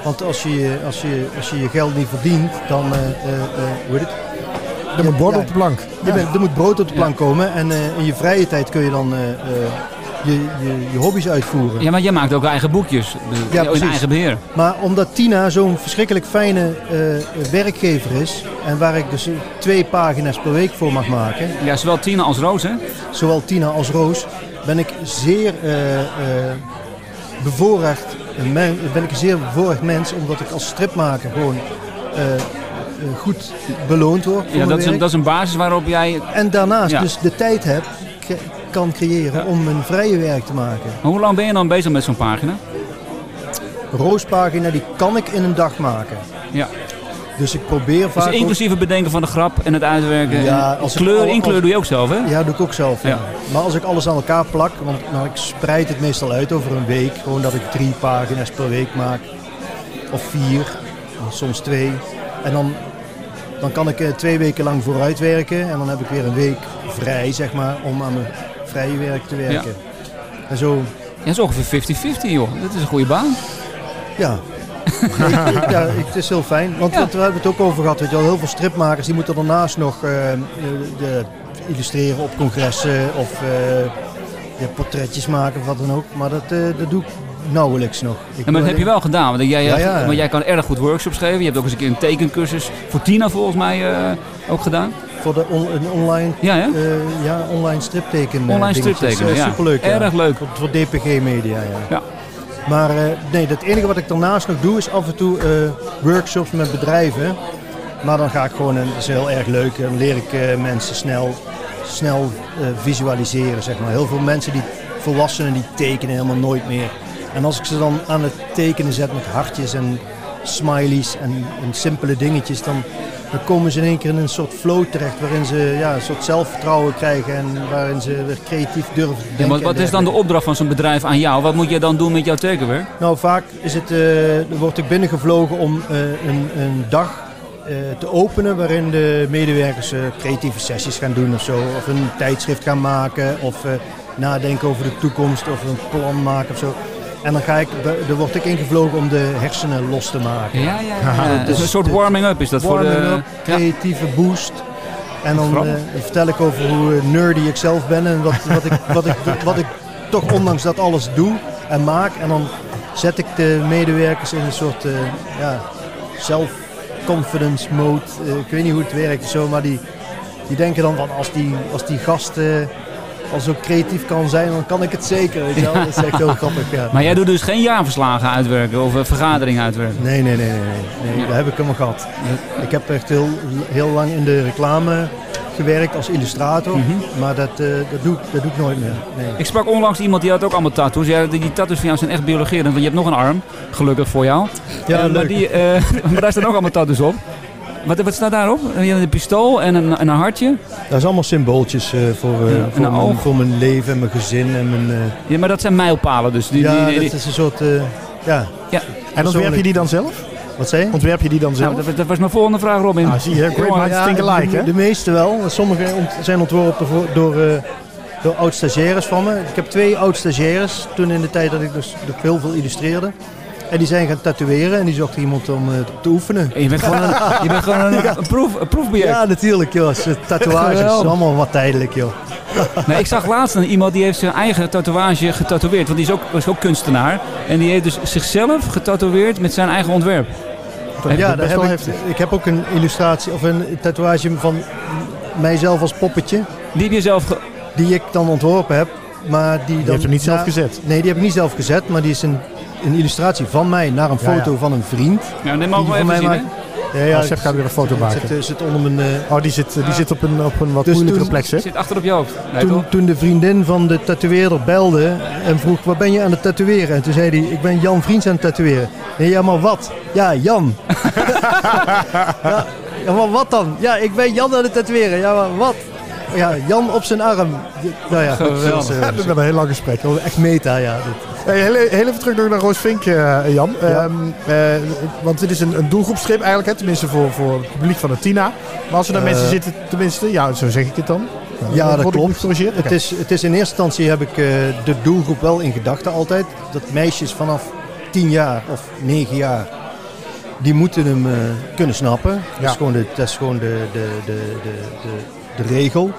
Want als je, als, je, als je je geld niet verdient, dan, eh, hoe heet het? Er moet bord Ja. op de plank. Je bent, er moet brood op de plank komen en eh, in je vrije tijd kun je dan eh, eh, je, je, je hobby's uitvoeren. Ja, maar jij maakt ook eigen boekjes. Ja, in eigen beheer. Maar omdat Tina zo'n verschrikkelijk fijne eh, werkgever is... en waar ik dus twee pagina's per week voor mag maken... Ja, zowel Tina als Roos, hè? zowel Tina als Roos... ben ik zeer eh, eh, bevoorrecht, ben ik een zeer bevoorrecht mens... omdat ik als stripmaker gewoon goed beloond word voor Ja, dat is, een, dat is een basis waarop jij... En daarnaast Ja. dus de tijd heb, kan creëren om een vrije werk te maken. Maar hoe lang ben je dan bezig met zo'n pagina? Roospagina die kan ik in een dag maken. Ja. Dus ik probeer Dus vaak... ook- inclusief het bedenken van de grap en het uitwerken. Ja, als kleur, al- inkleur doe je ook zelf, hè? Ja, doe ik ook zelf. Ja. Ja. Maar als ik alles aan elkaar plak, want nou, ik spreid het meestal uit over een week. Gewoon dat ik drie pagina's per week maak. Of vier, soms twee. En dan, dan kan ik eh, twee weken lang vooruit werken. En dan heb ik weer een week vrij, zeg maar, om aan mijn vrije werk te werken. En zo, Ja, dat is ongeveer 50-50, joh. Dat is een goede baan. ja. Nee, ja, het is heel fijn. Want Ja. we hebben het ook over gehad. Weet je wel, heel veel stripmakers die moeten daarnaast nog eh, de, illustreren op congressen of eh, ja, portretjes maken of wat dan ook. Maar dat, dat doe ik nauwelijks nog. Ik Ja, maar dat heb je wel gedaan. Want jij, Ja, ja. Want jij kan erg goed workshops geven. Je hebt ook eens een keer een tekencursus voor Tina volgens mij eh, ook gedaan. Voor de on- een online, Ja, hè? eh, ja, online stripteken. Online striptekenen, Eh, ja. Superleuk. ja. Erg leuk. Voor, voor DPG Media, ja. Ja. Maar nee, het enige wat ik daarnaast nog doe is af en toe workshops met bedrijven. Maar dan ga ik gewoon, en dat is heel erg leuk, dan leer ik mensen snel, snel visualiseren. Zeg maar. Heel veel mensen, die volwassenen, die tekenen helemaal nooit meer. En als ik ze dan aan het tekenen zet met hartjes en smileys en, en simpele dingetjes, dan, dan komen ze in één keer in een soort flow terecht waarin ze ja, een soort zelfvertrouwen krijgen en waarin ze weer creatief durven te denken. Ja, wat, is dan de opdracht van zo'n bedrijf aan jou? Wat moet je dan doen met jouw tekenwerk? Nou, vaak is het, eh, word ik binnengevlogen om eh, een, een dag eh, te openen waarin de medewerkers creatieve sessies gaan doen of zo. Of een tijdschrift gaan maken of nadenken over de toekomst of een plan maken of zo. En dan, ga ik, dan word ik ingevlogen om de hersenen los te maken. Ja, ja, ja. Dus een soort warming-up is dat voor de... up, Ja. creatieve boost. En dan eh, vertel ik over hoe eh, nerdy ik zelf ben en wat, wat, ik, wat, ik, wat ik toch ondanks dat alles doe en maak. En dan zet ik de medewerkers in een soort eh, ja, self-confidence mode. Ik weet niet hoe het werkt zo, maar die, die denken dan van als die, als die gast eh, al zo creatief kan zijn, dan kan ik het zeker. Weet je wel? Dat is echt heel grappig. Ja. Maar jij doet dus geen jaarverslagen uitwerken of eh, vergaderingen uitwerken? Nee, nee, nee, nee, nee. nee daar heb ik helemaal gehad. Ik heb echt heel, heel lang in de reclame gewerkt als illustrator, maar dat, eh, dat, doe, ik- dat doe ik nooit meer. Nee. Ik sprak onlangs iemand die had ook allemaal tattoos. Ja, die, die tattoos van jou zijn echt biologerend, want je hebt nog een arm. Gelukkig voor jou. Ja, Eh, maar, die, maar daar staan ook allemaal tattoos op. Wat, wat staat daarop? Een pistool en een, en een hartje. Dat is allemaal symbooltjes eh, voor, eh, Ja, voor, een mijn, oog. voor mijn leven en mijn gezin en mijn... eh, Ja, maar dat zijn mijlpalen dus. Die, ja, die, die- dat is een soort... eh, ja, ja. En ontwerp je die dan zelf? wat zei je? Ontwerp je die dan zelf? Nou, dat, dat was mijn volgende vraag, Robin. Ah, zie je, great minds think alike, de, hè? de meeste wel. Sommige ont- zijn ontworpen voor- door, eh, door oud-stagiaires van me. Ik heb twee oud-stagiaires toen in de tijd dat ik dus heel veel illustreerde. En die zijn gaan tatoeëren en die zochten iemand om eh, te oefenen. Je bent gewoon een, je bent gewoon een, een, proef, een. Ja, natuurlijk joh. Tatoeages, allemaal wat tijdelijk joh. Nee, ik zag laatst een, iemand die heeft zijn eigen tatoeage getatoeëerd. Want die is ook, is ook kunstenaar. En die heeft dus zichzelf getatoeëerd met zijn eigen ontwerp. Dat Ja, best heb ik, ik heb ook een illustratie of een tatoeage van mijzelf als poppetje. Die heb je zelf... ge- Die ik dan ontworpen heb. Maar die, dan, Je hebt hem niet zelf gezet. Nee, die heb ik niet zelf gezet. Maar die is een, een illustratie van mij naar een Ja, ja. foto van een vriend. Nou, dit Die mogen die we van even mij zien, maakt. Ja, ja, Sef gaat weer een foto maken. zit, eh, zit onder mijn... eh, Oh, die zit, die zit op, een, op een wat Dus moeilijkere plek, hè? Zit achter op je hoofd. Nee, toen, toch? toen de vriendin van de tatoeëerder belde en vroeg, wat ben je aan het tatoeëren? En toen zei hij, ik ben Jan Vriends aan het tatoeëren. Nee, ja, maar wat? Ja, Jan. ja, ja, maar wat dan? Ja, ik ben Jan aan het tatoeëren. Ja, maar wat? Ja, Jan op zijn arm. Nou ja, Geweldig. dat is, eh, Ja, dat is wel een heel lang gesprek. dat echt meta, ja. dit. Hey, heel, heel even terug nog naar Roos Vink, eh, Jan. Ja. Ehm, eh, want dit is een, een doelgroepstrip eigenlijk, hè? tenminste voor, voor het publiek van de Tina. Maar als er dan mensen zitten, tenminste, ja, zo zeg ik het dan. Ja, dat klopt. gecorrigeerd? Het is, het is in eerste instantie heb ik eh, de doelgroep wel in gedachten altijd. Dat meisjes vanaf 10 jaar of 9 jaar, die moeten hem eh, kunnen snappen. Dat Ja. is gewoon de, dat is gewoon de, de, de, de, de, regel.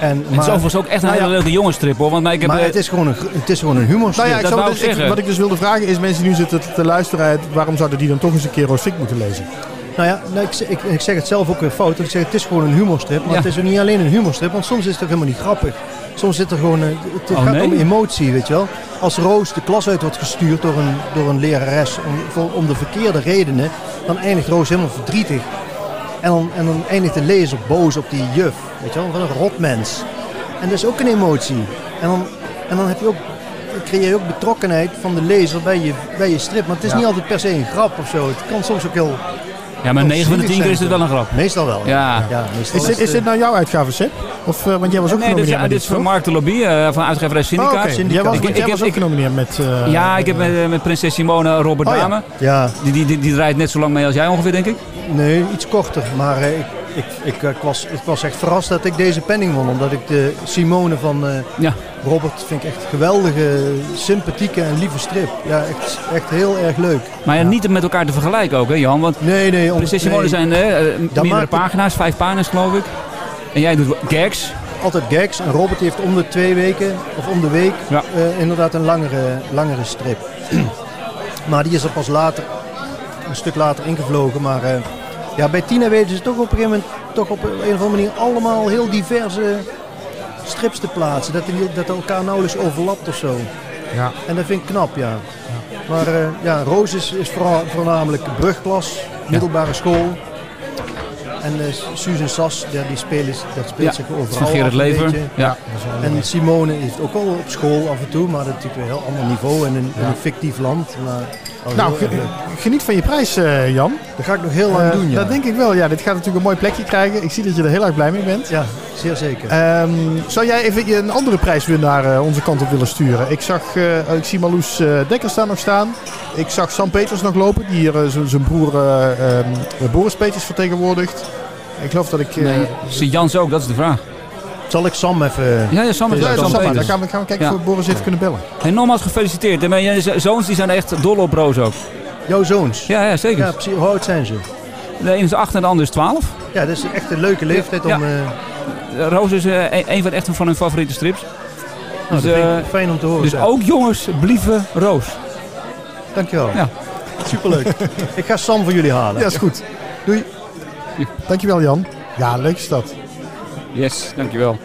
En, Het is maar, overigens ook echt een Nou ja. hele leuke jongensstrip hoor. Want ik heb, maar eh, het is gewoon een, het is gewoon een humorstrip. Nou ja, ik dat zou dus- ik wat ik dus wilde vragen is, mensen die nu zitten te, te luisteren, waarom zouden die dan toch eens een keer Roos Fik moeten lezen? Nou ja, nou, ik, zeg- ik, ik zeg het zelf ook weer fout. Ik zeg het is gewoon een humorstrip. Maar Ja. het is ook niet alleen een humorstrip, want soms is het ook helemaal niet grappig. Soms zit er gewoon, een- het Oh, gaat nee? om emotie, weet je wel. Als Roos de klas uit wordt gestuurd door een, door een lerares om, voor- om de verkeerde redenen, dan eindigt Roos helemaal verdrietig. En dan, en dan eindigt de lezer boos op die juf, weet je wel, van een rotmens. En dat is ook een emotie. En dan, en dan heb je ook, creëer je ook betrokkenheid van de lezer bij je, bij je strip. Maar het is Ja. niet altijd per se een grap of zo. Het kan soms ook heel ja, maar Oh, 9 van de 10 keer is het wel een grap. Meestal wel. Ja. ja meestal Is dit, is dit nou jouw uitgave, Seb? Of, eh, want jij was ook Nee, dit, genomineerd is- met dit is van? Mark de Lobby eh, van uitgeverij Oh, Syndicaat. oké. Syndicaat. Jij was, Ik- jij ik was heb- ook genomineerd met... eh, Ja, ik heb met, met prinses Simone Robert Oh ja. Dame. Ja, Die, die, die, die draait net zo lang mee als jij ongeveer, denk ik. Nee, iets korter. Maar eh, ik, ik, ik, ik was, ik was echt verrast dat ik deze penning won. Omdat ik de Simone van eh, Ja. Robert vind ik echt geweldige, sympathieke en lieve strip. Ja, echt, echt heel erg leuk. Maar ja, niet met elkaar te vergelijken ook, hè Jan? Want Nee, nee. om- prinses Simone nee, zijn eh, eh, meerdere pagina's, vijf pagina's geloof ik. En jij doet gags. Altijd gags. En Robert heeft om de twee weken, of om de week, Ja. eh, inderdaad een langere, langere strip. maar die is er pas later, een stuk later ingevlogen. Maar eh, ja, bij Tina weten ze toch op een gegeven moment, toch op een of andere manier allemaal heel diverse strips te plaatsen. Dat, die, dat elkaar nauwelijks overlapt of zo. Ja. En dat vind ik knap, ja. Maar eh, ja, Roos is, is vooral, voornamelijk brugklas, middelbare school. En eh Suus en Sas, ja, die spelen, dat speelt zich Van overal een Lever. beetje. Ja. En Simone heeft ook wel op school af en toe, maar dat is natuurlijk een heel ander niveau en een, in een fictief land. Maar, oh, Nou, geniet van je prijs, eh, Jan. dat ga ik nog heel lang Eh, doen, ja. Dat denk ik wel. Ja, dit gaat natuurlijk een mooi plekje krijgen. Ik zie dat je er heel erg blij mee bent. Ja, zeer zeker. Ehm, zou jij even je een andere prijswinnaar eh, onze kant op willen sturen? Ik zag, eh, ik zie Marloes eh, Dekker staan nog staan. Ik zag Sam Peters nog lopen, die hier zijn broer eh, ehm, Boris Peters vertegenwoordigt. Ik geloof dat ik... eh, Nee, zie Jans ook, dat is de vraag. Zal ik Sam even... Ja, ja Sam is ja, Sam, dan gaan we, gaan we kijken Ja. of we Boris even kunnen bellen. Hey, nogmaals gefeliciteerd. En mijn zo- zoons die zijn echt dol op Roos ook. Jouw zoons? Ja, ja zeker. Ja, precies. Hoe oud zijn ze? De ene is 8 en de andere is 12. Ja, dat is echt een leuke leeftijd om... Ja. eh, Roos is eh, een, een van, echt van hun favoriete strips. nou, Dus, dat vind eh, ik fijn om te horen. Dus ook jongens, blieven Roos. Dankjewel. Ja. Superleuk. ik ga Sam voor jullie halen. Ja, is goed. Doei. Dankjewel Jan. Ja, leuk is dat. Yes, dankjewel.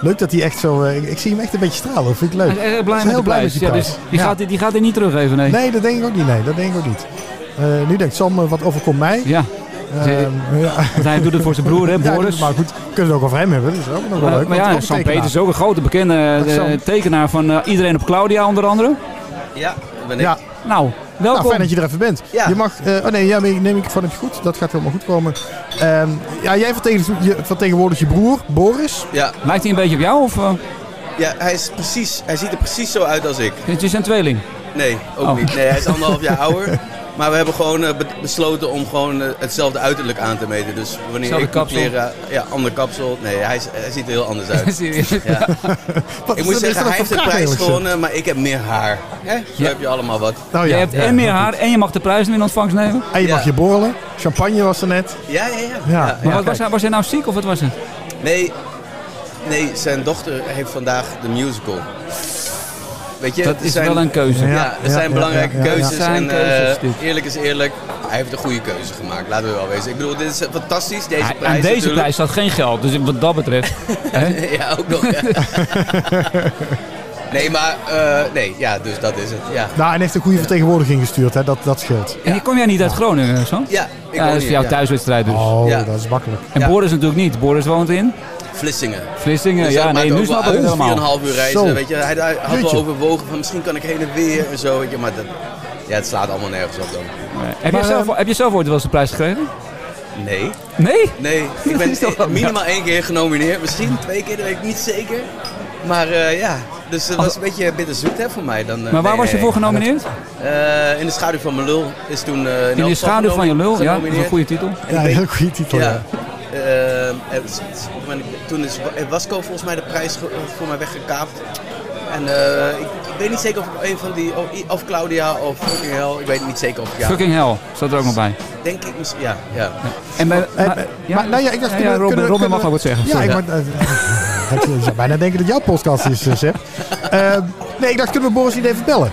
Leuk dat hij echt zo... eh, ik, ik zie hem echt een beetje stralen. Vind ik leuk. Hij is blij is heel blij met die Ja, dus die, Ja. gaat, die gaat hij niet teruggeven, nee. Nee, dat denk ik ook niet. Nee, dat denk ik ook niet. Eh, nu denkt Sam, eh, wat overkomt mij? Ja, Ehm, ja. want hij doet het voor zijn broer, hè, Ja, Boris. maar goed, we kunnen het ook over hem hebben. Dat is ook nog wel leuk. maar ja, Sam. Peters is ook een grote bekende Dat tekenaar van eh, Iedereen op Claudia onder andere. Ja, ben ik. Ja, Nou, welkom. nou, fijn dat je er even bent. Ja. Je mag, eh, oh nee, ja, nee, neem ik van het goed. Dat gaat helemaal goed komen. Ehm, ja, jij vertegenwoordigt je, vertegenwoordigt je broer, Boris. Ja, Lijkt hij een beetje op jou of uh, ja hij, is precies, hij ziet er precies zo uit als ik. het is een tweeling? Nee, ook Oh. niet. Nee, hij is anderhalf jaar ouder. Maar we hebben gewoon eh, be- besloten om gewoon eh, hetzelfde uiterlijk aan te meten. Dus wanneer Zelfde ik kapsel. leren... Ja, ander kapsel. Nee, hij, hij ziet er heel anders uit. Serieus? Ja. Ik moet zeggen, hij heeft de prijs gewonnen, maar ik heb meer haar. Hè? Zo Ja. heb je allemaal wat. Nou, je ja, hebt ja, en meer haar en je mag de prijs in ontvangst nemen. En je Ja. mag je borrelen. Champagne was er net. Ja, ja, ja. Ja. ja, Maar ja. wat, was, hij, was hij nou ziek of wat was het? Nee, nee, zijn dochter heeft vandaag de musical. Weet je, Dat is zijn- wel een keuze. Ja, Ja, er ja, zijn ja, belangrijke ja, ja, ja. keuzes. Zijn en keuzes, eh, eerlijk is eerlijk, hij heeft een goede keuze gemaakt. Laten we wel wezen. Ik bedoel, dit is fantastisch. Deze prijs aan deze natuurlijk. prijs staat geen geld, dus wat dat betreft. hè? ja, ook nog. ja. nee, maar eh, nee, ja, dus dat is het. Ja, Nou, en heeft een goede vertegenwoordiging gestuurd. Hè? Dat, dat scheelt. En kom jij niet uit Groningen, zo? ja ik Ja, dat is jouw ja. thuiswedstrijd dus. Oh, Ja. dat is makkelijk. En Ja. Boris natuurlijk niet. Boris woont in Vlissingen. Vlissingen. Dus ja, dat nee, nu snap ik het helemaal. 4,5 uur reizen. Zo. Weet je. Hij, hij had Jeetje. wel overwogen van misschien kan ik heen en weer en zo. Weet je, maar dat, ja, het slaat allemaal nergens op dan. Nee. Heb, Maar, je zelf, ehm, heb je zelf ooit wel eens de prijs gekregen? Nee, Nee? nee. Ik ben is toch wel- minimaal één keer genomineerd. Misschien twee keer, dat weet ik niet zeker. Maar eh, ja, dus het was een beetje bitterzoet hè, voor mij. Dan, eh, Maar waar nee, was je voor genomineerd? Eh, in de schaduw van mijn lul is toen eh In de schaduw van je lul. Ja, dat is een goede titel. Ja, een heel goede titel. Ja. Ja. Eh, is- toen is Wa- Wasco volgens mij de prijs voor mij weggekaapt. En eh, ik, ik weet niet zeker of ik een van die, of, of Claudia of fucking hell, ik weet niet zeker of ik ja. Fucking hell, staat er ook nog bij. Denk ik misschien, ja, ja. En bij, Eh, maar- eh, maar, nou ja, ik dacht, ja, kunnen- Robin, kunnen- Robin mag ook wat zeggen. Ja, ik eh, zou bijna denken dat jouw podcast is, eh, Sepp. Eh, nee, ik dacht, kunnen we Boris niet even bellen?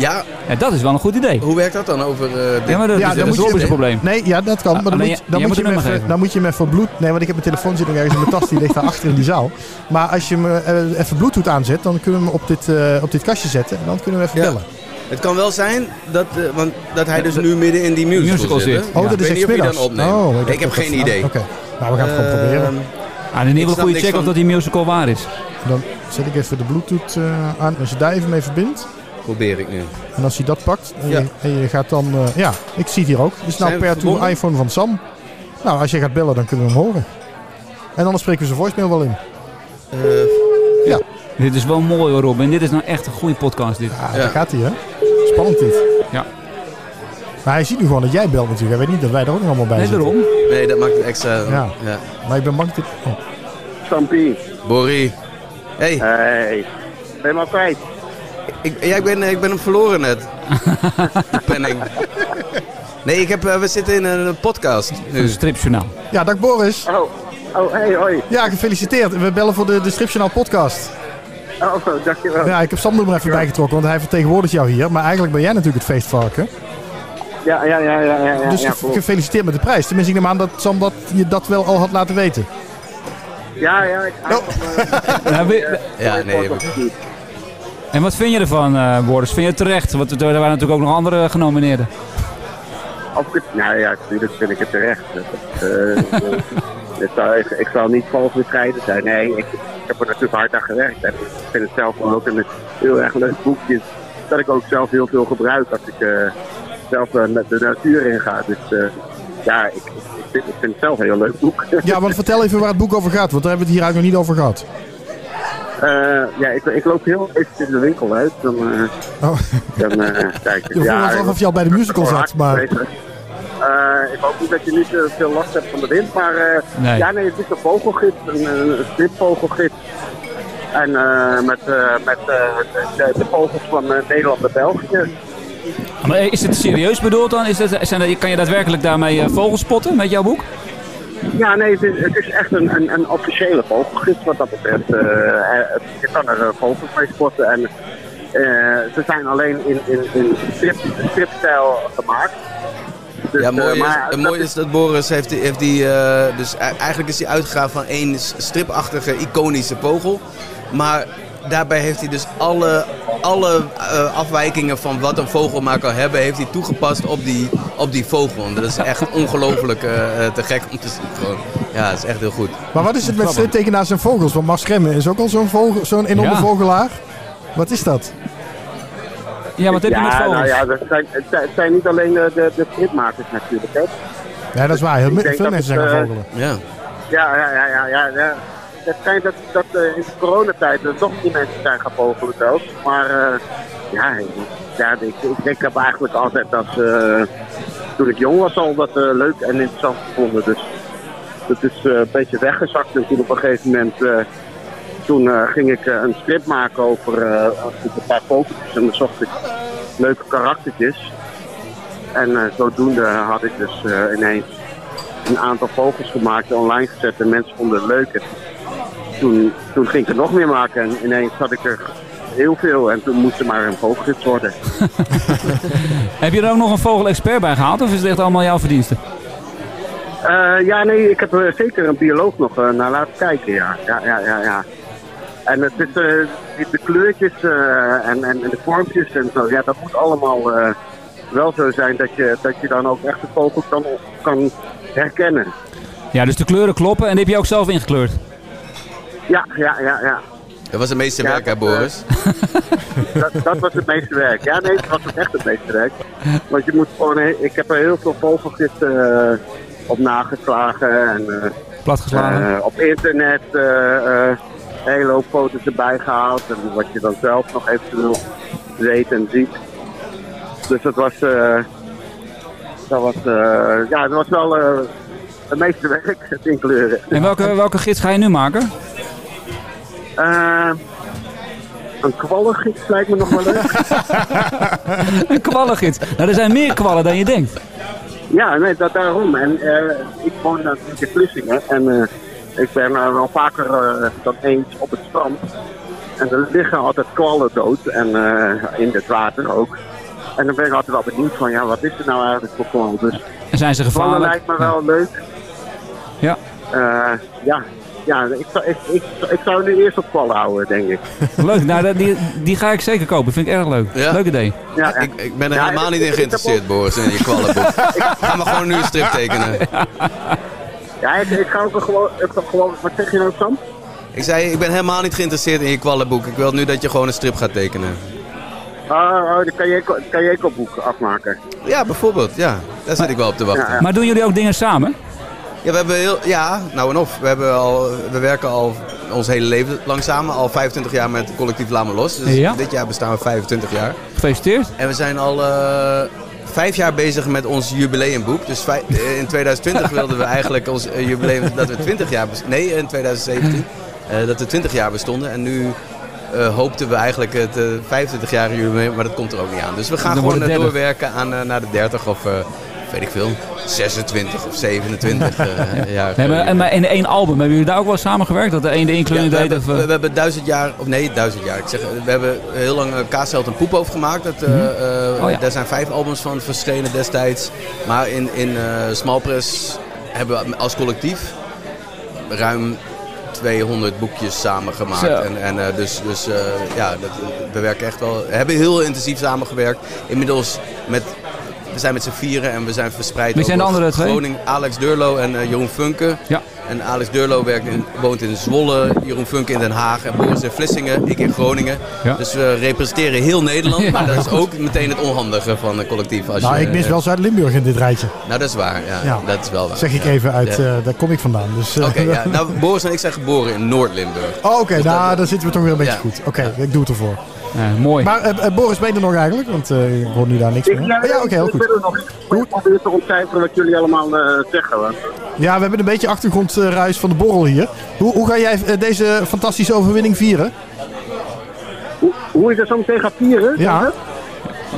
Ja, Ja, dat is wel een goed idee. hoe werkt dat dan over eh, dit? Ja, maar dat, Ja, is, dan dat moet is je- een probleem. Nee, ja, dat kan. Maar dan, moet, dan, moet je hem even, dan moet je hem even bloed... Nee, want ik heb mijn telefoon zit nog ergens in mijn tas. Die ligt daar achter in die zaal. Maar als je hem eh, even Bluetooth aanzet, dan kunnen we hem op dit, eh, op dit kastje zetten. En dan kunnen we even Ja. bellen. Het kan wel zijn dat, want, dat hij dus nu midden in die musical, Musical zit. hè? Oh, dat ik is weet echt niet of je middags. dan opneemt. Oh, ik, heb geen idee. Oké, nou we gaan het gewoon Ehm, proberen. Ah, in ieder geval goede check van- of dat die musical waar is. Dan zet ik even de Bluetooth eh, aan. Als je daar even mee verbindt. Probeer ik nu. En als je dat pakt en, Ja. je, en je gaat dan... eh, ja, ik zie het hier ook. Dit is nou Zijn per to verbonden? iPhone van Sam. Nou, als je gaat bellen, dan kunnen we hem horen. En anders spreken we zijn voicemail wel in. Eh, Dit is wel mooi hoor, Robin. Dit is nou echt een goede podcast. Dit. Ja, Ja. daar gaat hij, hè? Spannend dit. Ja. Maar hij ziet nu gewoon dat jij belt natuurlijk. Hij weet niet dat wij er ook nog allemaal bij Nee, zitten. daarom. nee, dat maakt het extra. Ja. Ja. Maar ik ben bang dat... Oh. Stampie. Borrie. Hey, Hey. Ben je maar kwijt? Ik, ja, ik, ben, ik ben hem verloren net. De penning. Nee, ik heb, eh, we zitten in een podcast nu. Een stripjournaal. Ja, dag Boris. Oh, oh, hey, hoi. Ja, gefeliciteerd. We bellen voor de, de Stripjournaal podcast. Oh, dankjewel. Ja, ik heb Sam er maar even bijgetrokken, want hij vertegenwoordigt jou hier. Maar eigenlijk ben jij natuurlijk het feestvarken. Ja, ja, ja, ja, ja, ja, dus ja, gefeliciteerd met de prijs. Tenminste, ik neem aan dat Sam dat, je dat wel al had laten weten. Ja, ja, ik Oh. Ja, we- Ja, nee. En wat vind je ervan, eh Boris? Vind je het terecht? Want er waren natuurlijk ook nog andere genomineerden. Of het, nou ja, natuurlijk vind ik het terecht. Het zou- ik, ik zal niet vals bescheiden zijn. Nee, ik, ik heb er natuurlijk hard aan gewerkt. En ik vind het zelf ook een heel erg leuk boekje. Dat ik ook zelf heel veel gebruik als ik eh, zelf met de natuur in ga. Dus eh, ja, ik, ik, ik vind, ik vind het zelf een heel leuk boek. Ja, want vertel even waar het boek over gaat, want daar hebben we het hier eigenlijk nog niet over gehad. Eh, ja, ik, ik loop heel even in de winkel uit. Dan, eh, Oh. dan eh, kijk ik. Je voelt alsof ik- je al bij de musical zat, maar-. Eh, ik hoop niet dat je niet veel last hebt van de wind, maar eh, Nee. ja, nee, het is een vogelgids, een, een stripvogelgids. En eh, met, eh, met eh, de, de vogels van Nederland en België. Maar is het serieus bedoeld dan? Is het, zijn kan je daadwerkelijk daarmee eh, vogels spotten met jouw boek? Ja, nee, het is, het is echt een, een, een officiële vogelgids wat dat betreft. Eh, eh, je kan er eh, vogels mee spotten en eh, ze zijn alleen in, in, in strip, stripstijl gemaakt. Dus, Ja, mooi is, maar mooie is dat Boris heeft, die- heeft die, dus e- eigenlijk is hij uitgegaan van één stripachtige, iconische vogel. Maar daarbij heeft hij dus alle, alle eh, afwijkingen van wat een vogel maar kan hebben, heeft hij toegepast op die, op die vogel. En dat is echt ongelooflijk eh, eh, te gek om te zien. Gewoon. Ja, dat is echt heel goed. Maar wat is het met striptekenaars en vogels? Want Max Remmen is ook al zo'n vogel, zo'n enorme Ja. vogelaar. Wat is dat? Ja, wat heb je ja, met vogels? nou ja, dat zijn, het, zijn, niet alleen de, de, de stripmakers natuurlijk. Hè. Ja, dat is waar. Heel, veel mensen zijn vogelen. Ja. Ja, ja, ja, ja. ja, ja. Het schijnt dat, dat eh, in coronatijd er toch die mensen zijn gaan vogelen zelfs. Maar eh, ja, ja ik, ik, ik heb eigenlijk altijd als, eh, toen ik jong was al dat leuk en interessant gevonden. Dus dat is een beetje weggezakt. En toen op een gegeven moment, toen ging ik een strip maken over een paar vogeltjes. En dan zocht ik leuke karaktertjes. En zodoende had ik dus ineens een aantal vogels gemaakt, online gezet en mensen vonden het leuk. En toen, toen ging ik er nog meer maken en ineens had ik er heel veel en toen moest er maar een vogelgids worden. Heb je er ook nog een vogel-expert bij gehaald of is het echt allemaal jouw verdienste? Eh, ja, nee, ik heb er zeker een bioloog nog eh, naar laten kijken, ja. Ja, ja, ja, ja. En het is, eh, de- kleurtjes eh, en, en, de vormpjes en zo, ja, dat moet allemaal eh, wel zo zijn dat je, dat je dan ook echt de vogel kan, kan herkennen. Ja, dus de kleuren kloppen en die heb je ook zelf ingekleurd. Ja, ja, ja, ja. Dat was het meeste Ja, werk, hè, eh, Boris? dat, dat was het meeste werk. Ja, nee, dat was ook echt het meeste werk. Want je moet gewoon, he- ik heb er heel veel vogelgiften eh, op nageslagen en eh, Platgeslagen. eh, op internet eh, eh, een hele hoop foto's erbij gehaald. En wat je dan zelf nog eventueel weet en ziet. Dus dat was, eh, dat was, eh, ja, dat was wel eh, het meeste werk, het inkleuren. En welke, welke gids ga je nu maken? Eh, een kwallengids lijkt me nog wel leuk. Een kwallengids. Nou, er zijn meer kwallen dan je denkt. Ja, nee, dat daarom. En eh, ik woon natuurlijk in Vlissingen. En eh, ik ben eh, wel vaker dan eens op het strand. En er liggen altijd kwallen dood. En in het water ook. En dan ben ik altijd wel benieuwd van, ja, wat is er nou eigenlijk voor kwal? Dus En zijn ze kwallen gevaarlijk? lijkt me wel leuk. Ja. Ja, ja ik, zou- ik, ik, ik zou nu eerst op kwallen houden, denk ik. Leuk, nou, dat- die, die ga ik zeker kopen. Vind ik erg leuk. Ja? Leuk idee. Ja, Ik, ik ben er Ja, helemaal ik- niet in geïnteresseerd, Boris, in je kwallenboek. Ga maar gewoon nu een strip tekenen. Ja, ik, ik ga ook gewoon, ik ga gewoon... Wat zeg je nou, Sam? Ik zei, ik ben helemaal niet geïnteresseerd in je kwallenboek. Ik wil nu dat je gewoon een strip gaat tekenen. Oh, oh de Kajeko-boek afmaken. Ja, bijvoorbeeld. Ja, daar zit ik wel op te wachten. Ja, ja. Maar doen jullie ook dingen samen? Ja, we hebben heel, ja, nou en of. We, hebben al, we werken al ons hele leven lang samen. Al 25 jaar met collectief Laat Me Los. Dus Ja. dit jaar bestaan we 25 jaar. Gefeliciteerd. En we zijn al eh, vijf jaar bezig met ons jubileumboek. Dus eh, in 2020 wilden we eigenlijk ons eh, jubileum dat we 20 jaar. Nee, in 2017. eh, dat we 20 jaar bestonden. En nu hoopten we eigenlijk het eh 25 jaar jubileum, maar dat komt er ook niet aan. Dus we gaan Dan gewoon wordt het 30. doorwerken aan, naar de 30 of weet ik veel, 26 of 27 eh, jaar. Nee, maar, en maar in één album, hebben jullie daar ook wel samengewerkt? Dat de een de Ja, deed? hebben, Of, we, eh, we hebben duizend jaar, of nee, duizend jaar. Ik zeg, we hebben heel lang Kaasheld en Poep over gemaakt. Dat, eh, eh, Oh ja. Daar zijn vijf albums van verschenen destijds. Maar in, in eh Small Press hebben we als collectief ruim 200 boekjes samengemaakt. Zo. En, en eh, dus, dus eh, ja, dat, we werken echt wel. We hebben heel intensief samengewerkt. Inmiddels met. We zijn met z'n vieren en we zijn verspreid Wie zijn de over andere twee? Groningen, Alex Durlo en eh, Jeroen Funke. Ja. En Alex Durlo werkt in, woont in Zwolle, Jeroen Funke in Den Haag en Boris in Vlissingen, ik in Groningen. Ja. Dus we representeren heel Nederland, Ja, maar dat is goed. ook meteen het onhandige van een collectief. Als Nou, je, ik mis eh, wel Zuid-Limburg in dit rijtje. Nou, dat is waar. Ja, Ja. dat is wel waar. Zeg ik Ja. even uit, Ja. eh, daar kom ik vandaan. Dus, Oké, ja. Nou, Boris en ik zijn geboren in Noord-Limburg. Oh, oké, Dus nou, dan zitten we toch weer een beetje Ja. goed. Oké, ik doe het ervoor. Ja, mooi. Maar eh, eh, Boris, ben je er nog eigenlijk? Want eh, ik hoor nu daar niks Ik, meer. Oh, ja, oké, heel ik goed. ben er nog. Ik probeer te ontcijferen wat jullie allemaal eh, zeggen. hoor. Ja, we hebben een beetje achtergrondruis van de borrel hier. Hoe, hoe ga jij deze fantastische overwinning vieren? Hoe, hoe is dat zo meteen gaan vieren? Ja.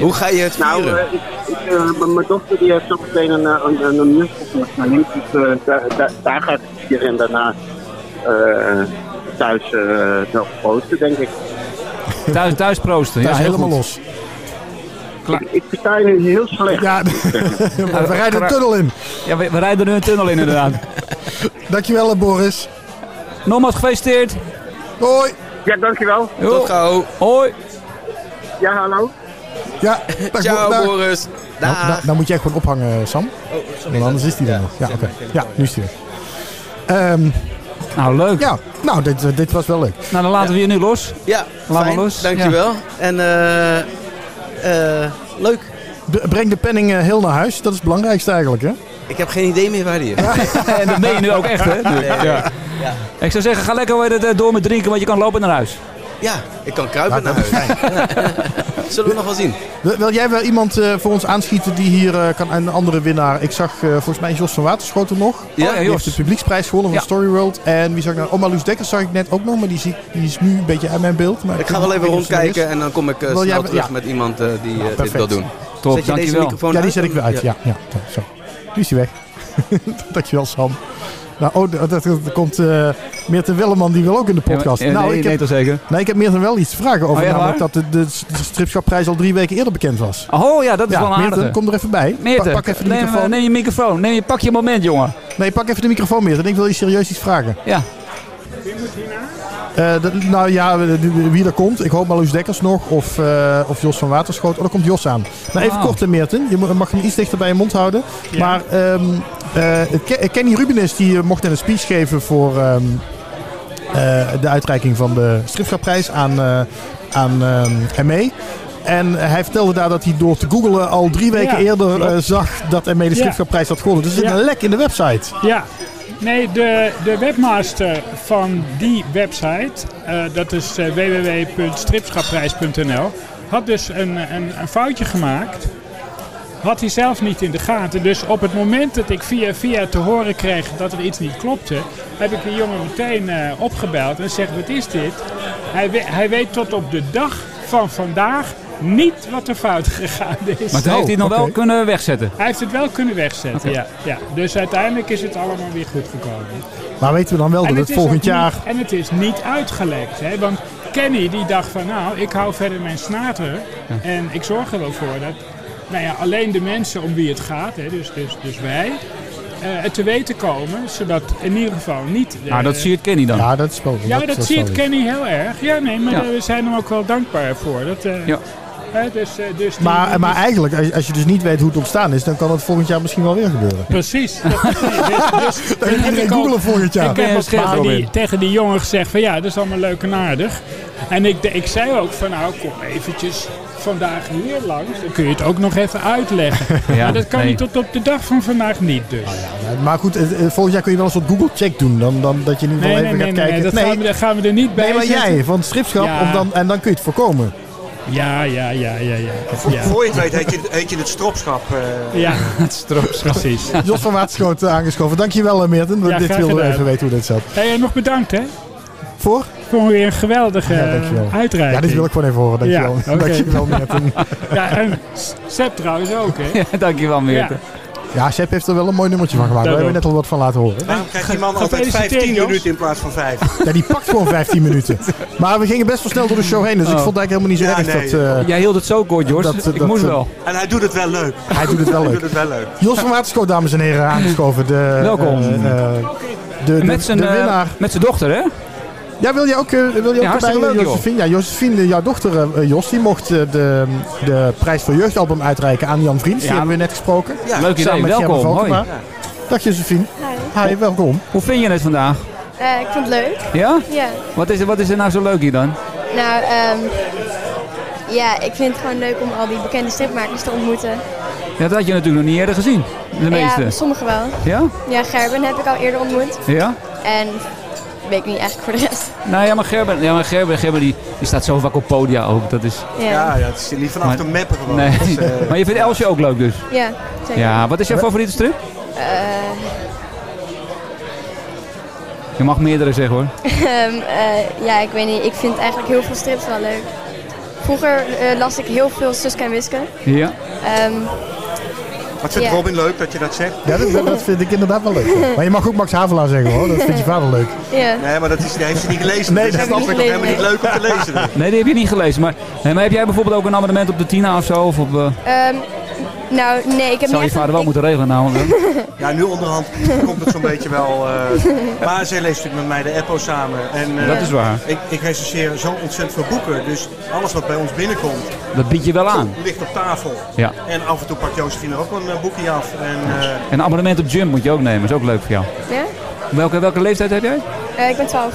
Hoe ga je het Nou, vieren? eh, ik, ik, eh, mijn dochter die heeft zo meteen een, een, een, een links. Dus daar, daar, daar ga ik het vieren en daarna eh, thuis eh nog posten, denk ik. Thuis, thuis proosten. Ja, helemaal goed. los. Ik, ik versta je heel slecht. Ja, we rijden de tunnel in. Ja, we, we rijden nu een tunnel in inderdaad. Dankjewel, eh, Boris. Nogmaals gefeliciteerd. Hoi. Ja, dankjewel. Jo. Tot gauw. Hoi. Ja, hallo. Ja, dag, Ciao, dag. Boris. Nou, Dag. nou, nou moet jij gewoon ophangen, Sam. Want anders is hij er nog. Ja, oké. Ja, nu is hij. Ehm, Nou, leuk. ja, nou, dit, eh, dit was wel leuk. Nou, dan laten we je nu los. Ja, Laat fijn. los. Dankjewel. En eh eh, leuk. B- breng de penning heel naar huis. Dat is het belangrijkste eigenlijk, hè? Ik heb geen idee meer waar die is. en dat meen je nu ook echt, hè? Nu. Ja. Ik zou zeggen, ga lekker weer door met drinken, want je kan lopen naar huis. Ja, ik kan kruipen Nou, naar dat is huis. Zullen we nog wel zien? Wil, jij wel iemand eh, voor ons aanschieten die hier eh, kan een andere winnaar? Ik zag eh, volgens mij Jos van Waterschoten nog. Ja, Oh, Die heeft de publieksprijs gewonnen van Ja. Story World. En wie zag ik nou? Oma Loes Dekkers zag ik net ook nog, maar die, zie, die is nu een beetje uit mijn beeld. Maar Ik ga wel even rondkijken en dan kom ik eh, Wil jij- snel terug ja. met iemand die dit wil doen. Top, Zet je deze dankjewel. microfoon Ja, die zet ik weer uit. Ja, ja, zo. Nu is hij weg. Dankjewel, Sam. Nou, oh, dat, dat, dat komt eh Meerten Willeman, die wil ook in de podcast. Ja, nou, nee, ik nee, heb, toch zeker? nee, ik heb Meerten wel iets te vragen over. Oh, ja, namelijk dat de, de, de stripschapprijs al drie weken eerder bekend was. Oh ja, dat is Ja, wel een Meerten, kom er even bij. Meerten, Pak, pak even de neem, microfoon. eh, neem je microfoon. Neem je, pak je moment, jongen. Nee, pak even de microfoon, Meerten. Ik wil je serieus iets vragen. Ja. Eh, dat- nou ja, wie er komt. Ik hoop Marloes Dekkers nog. Of, eh, of Jos van Waterschoot. Oh, daar komt Jos aan. Nou, even Wauw. kort, eh, Meerten. Je mag hem iets dichter bij je mond houden. Maar ehm, eh, Kenny Rubenis die eh, mocht net een speech geven voor ehm, eh, de uitreiking van de stripschapprijs aan, eh aan ehm, ME. En hij vertelde daar dat hij door te googlen al drie weken Ja, eerder eh, zag dat ME de stripschapprijs had gewonnen. Dus er zit Ja. een lek in de website. Ja, nee, de, de webmaster van die website, eh, dat is eh, www.stripschapprijs.nl, had dus een, een, een foutje gemaakt. Had hij zelf niet in de gaten. Dus op het moment dat ik via via te horen kreeg dat er iets niet klopte, heb ik die jongen meteen eh, opgebeld en zeg: Wat is dit? Hij, we- hij weet tot op de dag van vandaag niet wat er fout gegaan is. Maar toen heeft hij het nog wel kunnen wegzetten. Hij heeft het wel kunnen wegzetten, ja, ja. Dus uiteindelijk is het allemaal weer goed gekomen. Maar weten we dan wel dat het volgend jaar... Niet, en het is niet uitgelekt. Hè? Want Kenny die dacht van nou, ik hou verder mijn snater. En ik zorg er wel voor dat nou ja, alleen de mensen om wie het gaat, hè, dus, dus, dus wij, eh, het te weten komen. Zodat in ieder geval niet... eh, Nou, dat zie je Kenny dan. Ja, dat is wel... ja, dat, ziet wel lief. Kenny heel erg. Ja, nee, maar Ja. eh, we zijn hem ook wel dankbaar voor. Dat, eh, Ja. hè, dus, eh, dus die- Maar, die- maar eigenlijk, als, als je dus niet weet hoe het ontstaan is, dan kan het volgend jaar misschien wel weer gebeuren. Precies. Dat- dus, dus, Dan heb ik googelen volgend jaar. Ik je heb ook tegen die, tegen die jongen gezegd van ja, dat is allemaal leuk en aardig. En ik, ik zei ook van nou, kom eventjes vandaag hier langs. Dan kun je het ook nog even uitleggen. Ja, maar dat kan nee. je tot op de dag van vandaag niet dus. Ja, Maar goed, eh, eh, volgend jaar kun je wel een soort Google-check doen. Dan, dan dat je in ieder Nee, geval nee, even nee, gaat nee, kijken. dat gaan we, dat gaan we er niet bij nee, maar zetten. jij van het stripschap. Ja. Om dan, en dan kun je het voorkomen. Ja, ja, ja, ja, ja. Ja, Voor je het weet heet je, heet je het stropschap. eh. ja Het stroop. precies. Jos van Waterschoot aangeschoven. Dankjewel, Meerten. Ja, dit wilden we even weten hoe dit zat. Hey, nog bedankt hè. Voor? Voor weer een geweldige Ja, dankjewel. eh, uitreiking. Ja, dit wil ik gewoon even horen. Dankjewel. Ja, oké. Dankjewel, Meerten. Ja, en Seb trouwens ook hè. Ja, dankjewel Meerte. Ja, Sepp heeft er wel een mooi nummertje van gemaakt. Daar hebben we net al wat van laten horen. Waarom krijgt die man altijd Gefeliciteerd, 15 Jos. minuten in plaats van 5? Ja, die pakt gewoon 15 minuten. Maar we gingen best wel snel door de show heen. Dus ik Oh. vond het eigenlijk helemaal niet zo Ja, erg nee. dat... eh, Jij hield het zo kort, Jos. Dat- ik dat- moest dat- wel. En hij doet het wel leuk. hij doet het wel Hij leuk. doet het wel leuk. Jos van Waterschoot, dames en heren, aangeschoven. De, Welkom. eh, eh, de, de, Met zijn, de eh, winnaar. met zijn dochter, hè? Ja, wil je ook, eh, wil je ook leuk, joh. Josephine? Ja, Josephine, jouw dochter eh, Jos, die mocht eh, de, de prijs voor jeugdalbum uitreiken aan Jan Vriends. Die hebben we net gesproken. Ja, Leuk idee, Samen welkom. Hoi. Dag Josephine. Hi. Hi, welkom. Hoe vind je het vandaag? Eh, ik vond het leuk. Ja? Ja. Wat is, er, wat is er nou zo leuk hier dan? Nou, ehm, ja, ik vind het gewoon leuk om al die bekende stripmakers te ontmoeten. Ja, dat had je natuurlijk nog niet eerder gezien. De meeste. Ja, sommigen wel. Ja? Ja, Gerben heb ik al eerder ontmoet. Ja? En weet ik niet eigenlijk voor de rest. Nou ja, maar Gerben, ja, maar Gerben, Gerben die, die staat zo vaak op podia ook. Dat is... Ja, Ja, ja, het is niet vanaf Maar- de mappen gewoon. Nee. Dat is, eh, Maar je vindt Elsje ook leuk dus? ja zeker. Ja, wat is jouw favoriete strip? Eh, Je mag meerdere zeggen hoor. ehm, eh, ja, ik weet niet. Ik vind eigenlijk heel veel strips wel leuk. Vroeger eh, las ik heel veel Suske en Wiske. Ja. Ehm, Wat vindt Ja. Robin leuk dat je dat zegt? Ja, dat, dat vind ik inderdaad wel leuk. Maar je mag ook Max Havelaar zeggen hoor. Dat vindt je vader leuk. ja. Nee, maar dat is, die heeft ze niet gelezen. Nee, dus dat is ik. ook helemaal niet leuk om te lezen. Nee, die heb je niet gelezen. Maar, maar heb jij bijvoorbeeld ook een abonnement op de Tina of zo? Of op, eh, Ehm, nou, nee, ik heb zou je vader een- wel moeten regelen namelijk. Ja, nu onderhand komt het zo'n beetje wel. eh, maar zij leest natuurlijk met mij de Eppo samen. En, eh, Dat is waar. Ik, ik recenseer zo ontzettend veel boeken. Dus alles wat bij ons binnenkomt, Dat bied je wel aan. ligt op tafel. Ja. En af en toe pakt Josephine er ook een eh, boekje af. En, eh, En een abonnement op Jump moet je ook nemen. is ook leuk voor jou. Ja? Welke, welke leeftijd heb jij? Eh, ik ben 12.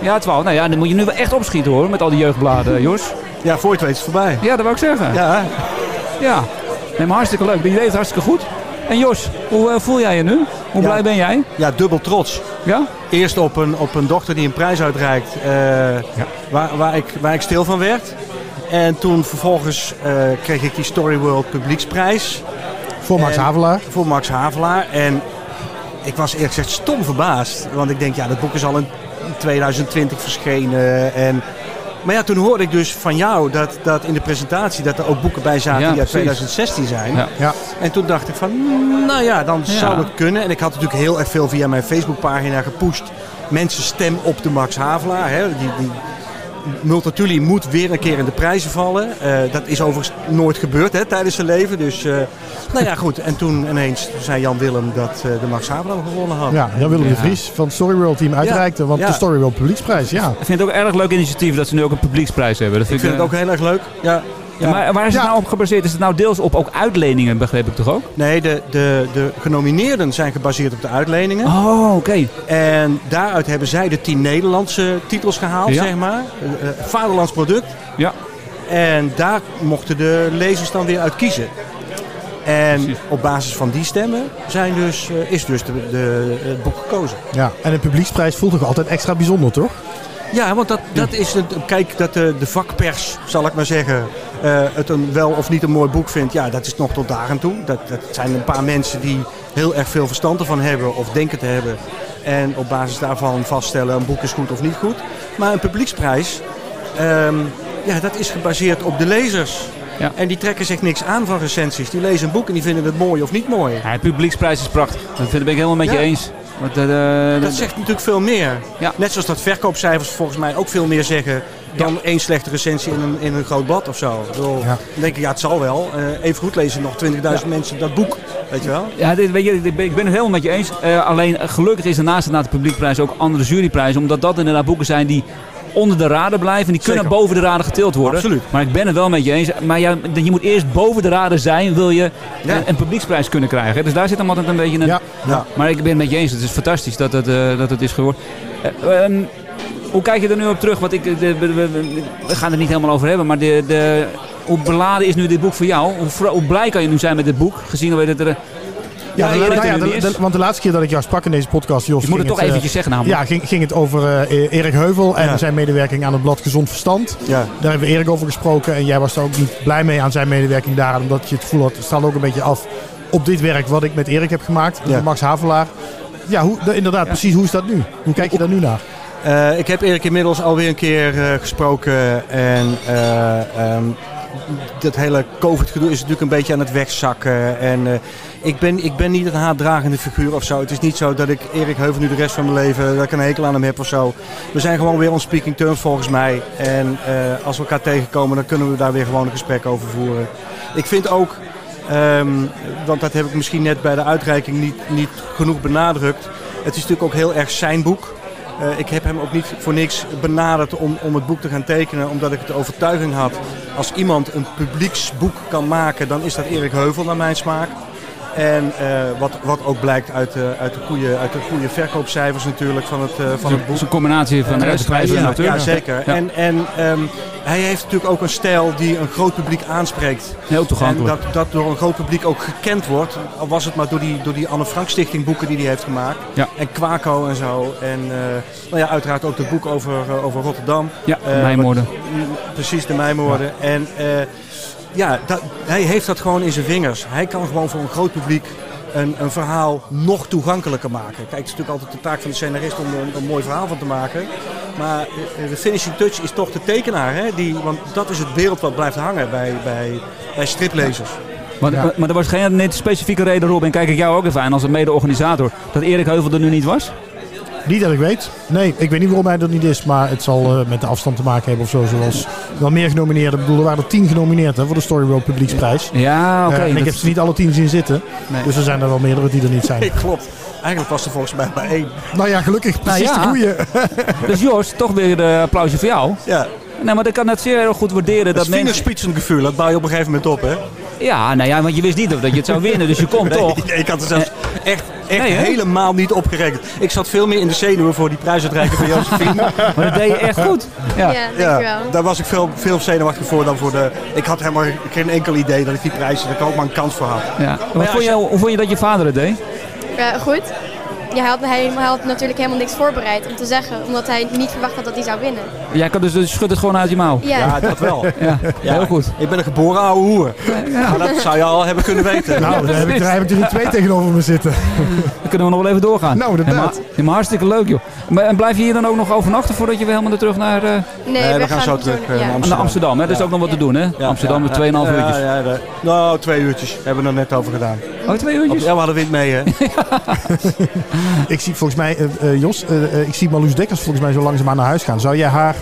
Ja, 12. Nou ja, dan moet je nu wel echt opschieten hoor. Met al die jeugdbladen, Jos. ja, voor je het weet is het voorbij. Ja, dat wou ik zeggen. Ja. Ja, Nee, maar hartstikke leuk. Die leeft hartstikke goed. En Jos, hoe eh, voel jij je nu? Hoe Ja. blij ben jij? ja, dubbel trots. Ja? Eerst op een, op een dochter die een prijs uitreikt, eh, waar, waar, ik, waar ik stil van werd. En toen vervolgens eh, kreeg ik die Story World Publieksprijs Voor Max En- Havelaar. voor Max Havelaar. En ik was eerlijk gezegd stom verbaasd. Want ik denk, ja, dat boek is al in 2020 verschenen. En, maar ja, toen hoorde ik dus van jou dat, dat in de presentatie dat er ook boeken bij zaten Ja, die uit precies. 2016 zijn. Ja. Ja. En toen dacht ik van, mm, nou ja, dan Ja. zou het kunnen. En ik had natuurlijk heel erg veel via mijn Facebookpagina gepusht. Mensen stem op de Max Havelaar. Hè. Die, die Multatuli moet weer een keer in de prijzen vallen. Eh, dat is overigens nooit gebeurd hè, tijdens zijn leven. Dus, eh, nou ja, goed. En toen ineens zei Jan Willem dat eh, de Max Havelaar hem gewonnen had. Ja, Jan Willem de. Vries van het Storyworld team uitreikte. Want Ja. de Storyworld publieksprijs, ja. Ik vind het ook een erg leuk initiatief dat ze nu ook een publieksprijs hebben. Dat Ik vind het ook heel erg leuk. Ja. Ja. Maar waar is het Ja. nou op gebaseerd? Is het nou deels op ook uitleningen, begreep ik toch ook? Nee, de, de, de genomineerden zijn gebaseerd op de uitleningen. Oh, oké. En daaruit hebben zij de tien Nederlandse titels gehaald, Ja. zeg maar. Eh, eh, Vaderlands product. Ja. En daar mochten de lezers dan weer uit kiezen. En Precies. op basis van die stemmen zijn dus, eh, is dus de, de, het boek gekozen. ja. En een publieksprijs voelt toch altijd extra bijzonder, toch? Ja, want dat, dat is het. Kijk, dat de, de vakpers, zal ik maar zeggen, eh, het een wel of niet een mooi boek vindt. Ja, dat is nog tot daar aan toe. Dat, dat zijn een paar mensen die heel erg veel verstand ervan hebben of denken te hebben. En op basis daarvan vaststellen een boek is goed of niet goed. Maar een publieksprijs, ehm, ja, dat is gebaseerd op de lezers. Ja. En die trekken zich niks aan van recensies. Die lezen een boek en die vinden het mooi of niet mooi. Ja, de publieksprijs is prachtig. Dat vind ik helemaal met je eens. Want, eh, eh, Dat zegt natuurlijk veel meer. Ja. Net zoals dat verkoopcijfers volgens mij ook veel meer zeggen dan één slechte recensie in een, in een groot blad of zo. Ik bedoel, Ja. Dan denk ik, ja, het zal wel. Eh, even goed lezen nog 20.000 mensen dat boek. Weet je wel? Ja, dit, weet je, ik ben ik ben het helemaal met je eens. Eh, alleen gelukkig is er naast inderdaad de publiekprijs ook andere juryprijzen. Omdat dat inderdaad boeken zijn die onder de raden blijven. Die kunnen Zeker. boven de raden getild worden. Absoluut. Maar ik ben het wel met je eens. Maar ja, je moet eerst boven de raden zijn, wil je Ja. een, een publieksprijs kunnen krijgen. Dus daar zit hem altijd een beetje een... Ja. Ja. Maar ik ben het met je eens. Het is fantastisch dat het, eh, dat het is geworden. Eh, ehm, hoe kijk je er nu op terug? Want ik, de, we, we- we- we gaan het niet helemaal over hebben. Maar de, de, hoe beladen is nu dit boek voor jou? Hoe, hoe blij kan je nu zijn met dit boek? Gezien dat er... Ja, Ja, de- Erik nou ja, nu de- is. de- want de laatste keer dat ik jou sprak in deze podcast, Jos... Je moet ging het toch eh, eventjes zeggen namelijk. Ja, ging, ging het over eh, Erik Heuvel en Ja. zijn medewerking aan het blad Gezond Verstand. Ja. Daar hebben we Erik over gesproken en jij was daar ook niet blij mee aan zijn medewerking daaraan. Omdat je het gevoel had, het staat ook een beetje af op dit werk wat ik met Erik heb gemaakt. Ja. Met Max Havelaar. Ja, hoe, de- inderdaad, precies. Hoe is dat nu? Hoe kijk je daar nu naar? Eh, ik heb Erik inmiddels alweer een keer eh, gesproken. En eh, ehm, dat hele COVID-gedoe is natuurlijk een beetje aan het wegzakken. En eh, ik, ben, ik ben niet een haatdragende figuur of zo. Het is niet zo dat ik Erik Heuvel nu de rest van mijn leven dat ik een hekel aan hem heb of zo. We zijn gewoon weer on speaking terms volgens mij. En eh, als we elkaar tegenkomen, dan kunnen we daar weer gewoon een gesprek over voeren. Ik vind ook, ehm, want dat heb ik misschien net bij de uitreiking niet, niet genoeg benadrukt. Het is natuurlijk ook heel erg zijn boek. Eh, ik heb hem ook niet voor niks benaderd om, om het boek te gaan tekenen, omdat ik de overtuiging had. Als iemand een publieksboek kan maken, dan is dat Erik Heuvel naar mijn smaak. En eh, wat, wat ook blijkt uit, de uit, de goede, uit de goede verkoopcijfers natuurlijk van het, eh, van het boek. Het is een combinatie van de prijs en de ja, auteur. ja, zeker. Ja. En, en ehm, hij heeft natuurlijk ook een stijl die een groot publiek aanspreekt. Heel toegankelijk. En dat, dat door een groot publiek ook gekend wordt. Al was het maar door die, door die Anne Frank Stichting boeken die hij heeft gemaakt. Ja. En Quaco en zo. En nou ja, uiteraard ook het boek over, over Rotterdam. Ja, Eh, Mijmoorden. wat- precies, de Mijmoorden. En ja, dat, hij heeft dat gewoon in zijn vingers. Hij kan gewoon voor een groot publiek een, een verhaal nog toegankelijker maken. Kijk, het is natuurlijk altijd de taak van de scenarist om er een, een mooi verhaal van te maken. Maar de finishing touch is toch de tekenaar. Hè? Die, want dat is het beeld wat blijft hangen bij, bij, bij striplezers. Maar, maar, maar er was geen specifieke reden, Robin, kijk ik jou ook even aan als een mede-organisator, dat Erik Heuvel er nu niet was? Niet dat ik weet. Nee, ik weet niet waarom hij er niet is. Maar het zal eh, met de afstand te maken hebben of zo. Zoals wel meer genomineerden. Ik bedoel, er waren er tien genomineerd hè, voor de Story World Publieksprijs. Ja, oké. Eh, en ik dat- heb ze niet alle tien zien zitten. Nee. Dus er zijn er wel meerdere die er niet zijn. Klopt. Eigenlijk was er volgens mij maar één. Nou ja, gelukkig. Precies ja. de goeie. Dus Jos, toch weer een applausje voor jou. Ja. Nee, maar ik kan het zeer goed waarderen Dat dat mensen... vingerspitsengevoel. Dat bouw je op een gegeven moment op, hè? Ja, nou ja, want je wist niet of dat je het zou winnen, dus je komt Nee, toch. ik had er zelfs echt, echt Nee, helemaal niet op gerekend. Ik zat veel meer in de zenuwen voor die prijsuitreiking van Josephine. Maar dat deed je echt goed. Ja. Ja, dankjewel. daar was ik veel, veel zenuwachtig voor dan voor de... Ik had helemaal geen enkel idee dat ik die prijs, dat ik er ook maar een kans voor had. Ja. Hoe, vond je, hoe vond je dat je vader het deed? Ja, goed. Ja, hij, had, hij, hij had natuurlijk helemaal niks voorbereid om te zeggen, omdat hij niet verwacht had dat hij zou winnen. Jij kan dus, dus schud het gewoon uit je mouw. Ja. Ja, dat wel. Ja, heel goed. Ik ben een geboren oude hoer. Maar dat zou je al hebben kunnen weten. Nou, daar heb ik, daar heb ik er twee tegenover me zitten. Dan kunnen we nog wel even doorgaan. Nou, inderdaad. Ja, maar, hartstikke leuk, joh. Maar, en blijf je hier dan ook nog overnachten voordat je weer helemaal terug naar, eh, Nee, we gaan zo terug, eh, ja. naar naar Amsterdam? Hè? Er is ook nog wat te doen, hè? Amsterdam met 2,5 uurtjes. Ja, de- nou, twee uurtjes. Hebben we er net over gedaan. Oh, twee uurtjes? Ja, we hadden wind mee, hè? Ik zie volgens mij, eh, eh, Jos, eh, ik zie Marloes Dekkers volgens mij zo langzaamaan naar huis gaan. Zou jij haar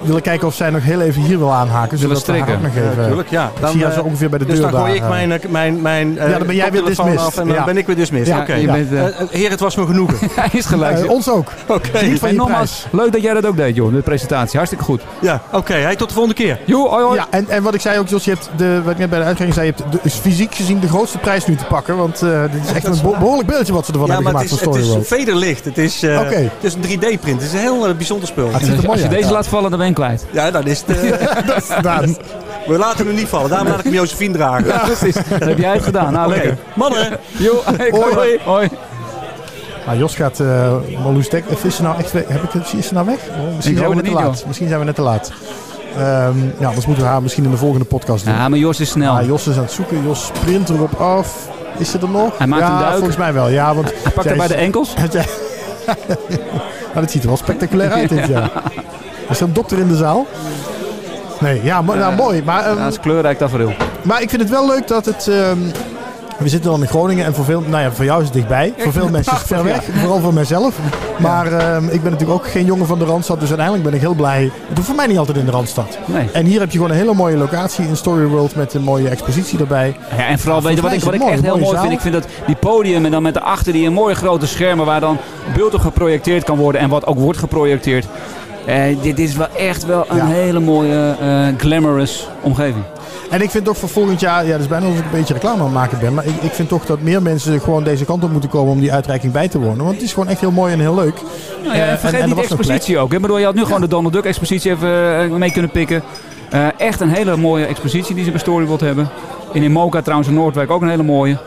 willen kijken of zij nog heel even hier wil aanhaken? Zullen ook nog strikken? even... Ja, tuurlijk, ja. ik zie haar zo eh, ongeveer bij de dus deur dan gooi ik eh. mijn, eh, mijn, mijn eh, Ja, dan ben jij weer dismissed. af en dan Ja. ben ik weer dismissed. Ja, Oké. je ja. bent, eh, Eh, eh, heer, het was me genoegen. Hij is gelijk. Eh, ons ook. Oké. Van je nogmaals, leuk dat jij dat ook deed, joh, de presentatie. Hartstikke goed. Ja, oké. Hey, tot de volgende keer. Joe, hoi, hoi. Ja, en, en wat ik zei ook, Jos, je hebt de, wat ik net bij de uitgang zei, je hebt de, is fysiek gezien de grootste prijs nu te pakken. Want eh, dit is echt een beho- behoorlijk beeldje wat ze ervan Ja, hebben maar het gemaakt is, van het is vederlicht. Het is, eh, Oké. het is een 3D-print. Het is een heel eh, bijzonder spul. Als je deze laat vallen, dan ben kwijt. Ja, dan is het... eh, Dat is gedaan. we laten hem niet vallen. Daarom laat ik hem Josephine dragen. Ja, precies. Dan heb jij het gedaan. Nou, lekker. Mannen. Jo, hoi, Hoi. hoi. hoi. Nou, Jos gaat uh, Marloes Dek. Is ze nou echt weg? Heb ik, het- is ze nou weg? Oh, misschien zijn we net te laat. Misschien zijn we net te laat. Ehm, ja, anders moeten we haar misschien in de volgende podcast doen. Ja, maar Jos is snel. Ah, Jos is aan het zoeken. Jos sprint erop af. Is ze er nog? Hij maakt ja, een duik. volgens mij wel. Ja, want Hij pakt er bij de enkels. Maar dat ziet er wel spectaculair uit dit jaar. Is er een dokter in de zaal? Nee, ja, mo- nou, mooi. Maar, ehm, Ja, het is kleurrijk tafereel. maar ik vind het wel leuk dat het... ehm, we zitten dan in Groningen en voor veel, nou ja, voor jou is het dichtbij. Voor veel mensen is het ver weg, vooral voor mijzelf. Maar ehm, ik ben natuurlijk ook geen jongen van de Randstad, dus uiteindelijk ben ik heel blij. Het hoeft voor mij niet altijd in de Randstad. Nee. En hier heb je gewoon een hele mooie locatie in Story World met een mooie expositie erbij. Ja, en vooral, weet je wat ik, wat ik echt heel mooi, vind? Ik vind dat die podium en dan met daarachter die een mooie grote schermen waar dan beeld op geprojecteerd kan worden en wat ook wordt geprojecteerd. Eh, dit is wel echt wel een Ja. hele mooie, eh, glamorous omgeving. En ik vind toch voor volgend jaar, ja, dat is bijna alsof ik een beetje reclame aan het maken ben. Maar ik, ik vind toch dat meer mensen gewoon deze kant op moeten komen om die uitreiking bij te wonen. Want het is gewoon echt heel mooi en heel leuk. Nou ja, Eh, en vergeet er niet de was nog expositie ook. Hè? Bedoel, je had nu gewoon de Donald Duck expositie even eh, mee kunnen pikken. Eh, echt een hele mooie expositie die ze bij Storyboard hebben. In Imoca trouwens in Noordwijk ook een hele mooie.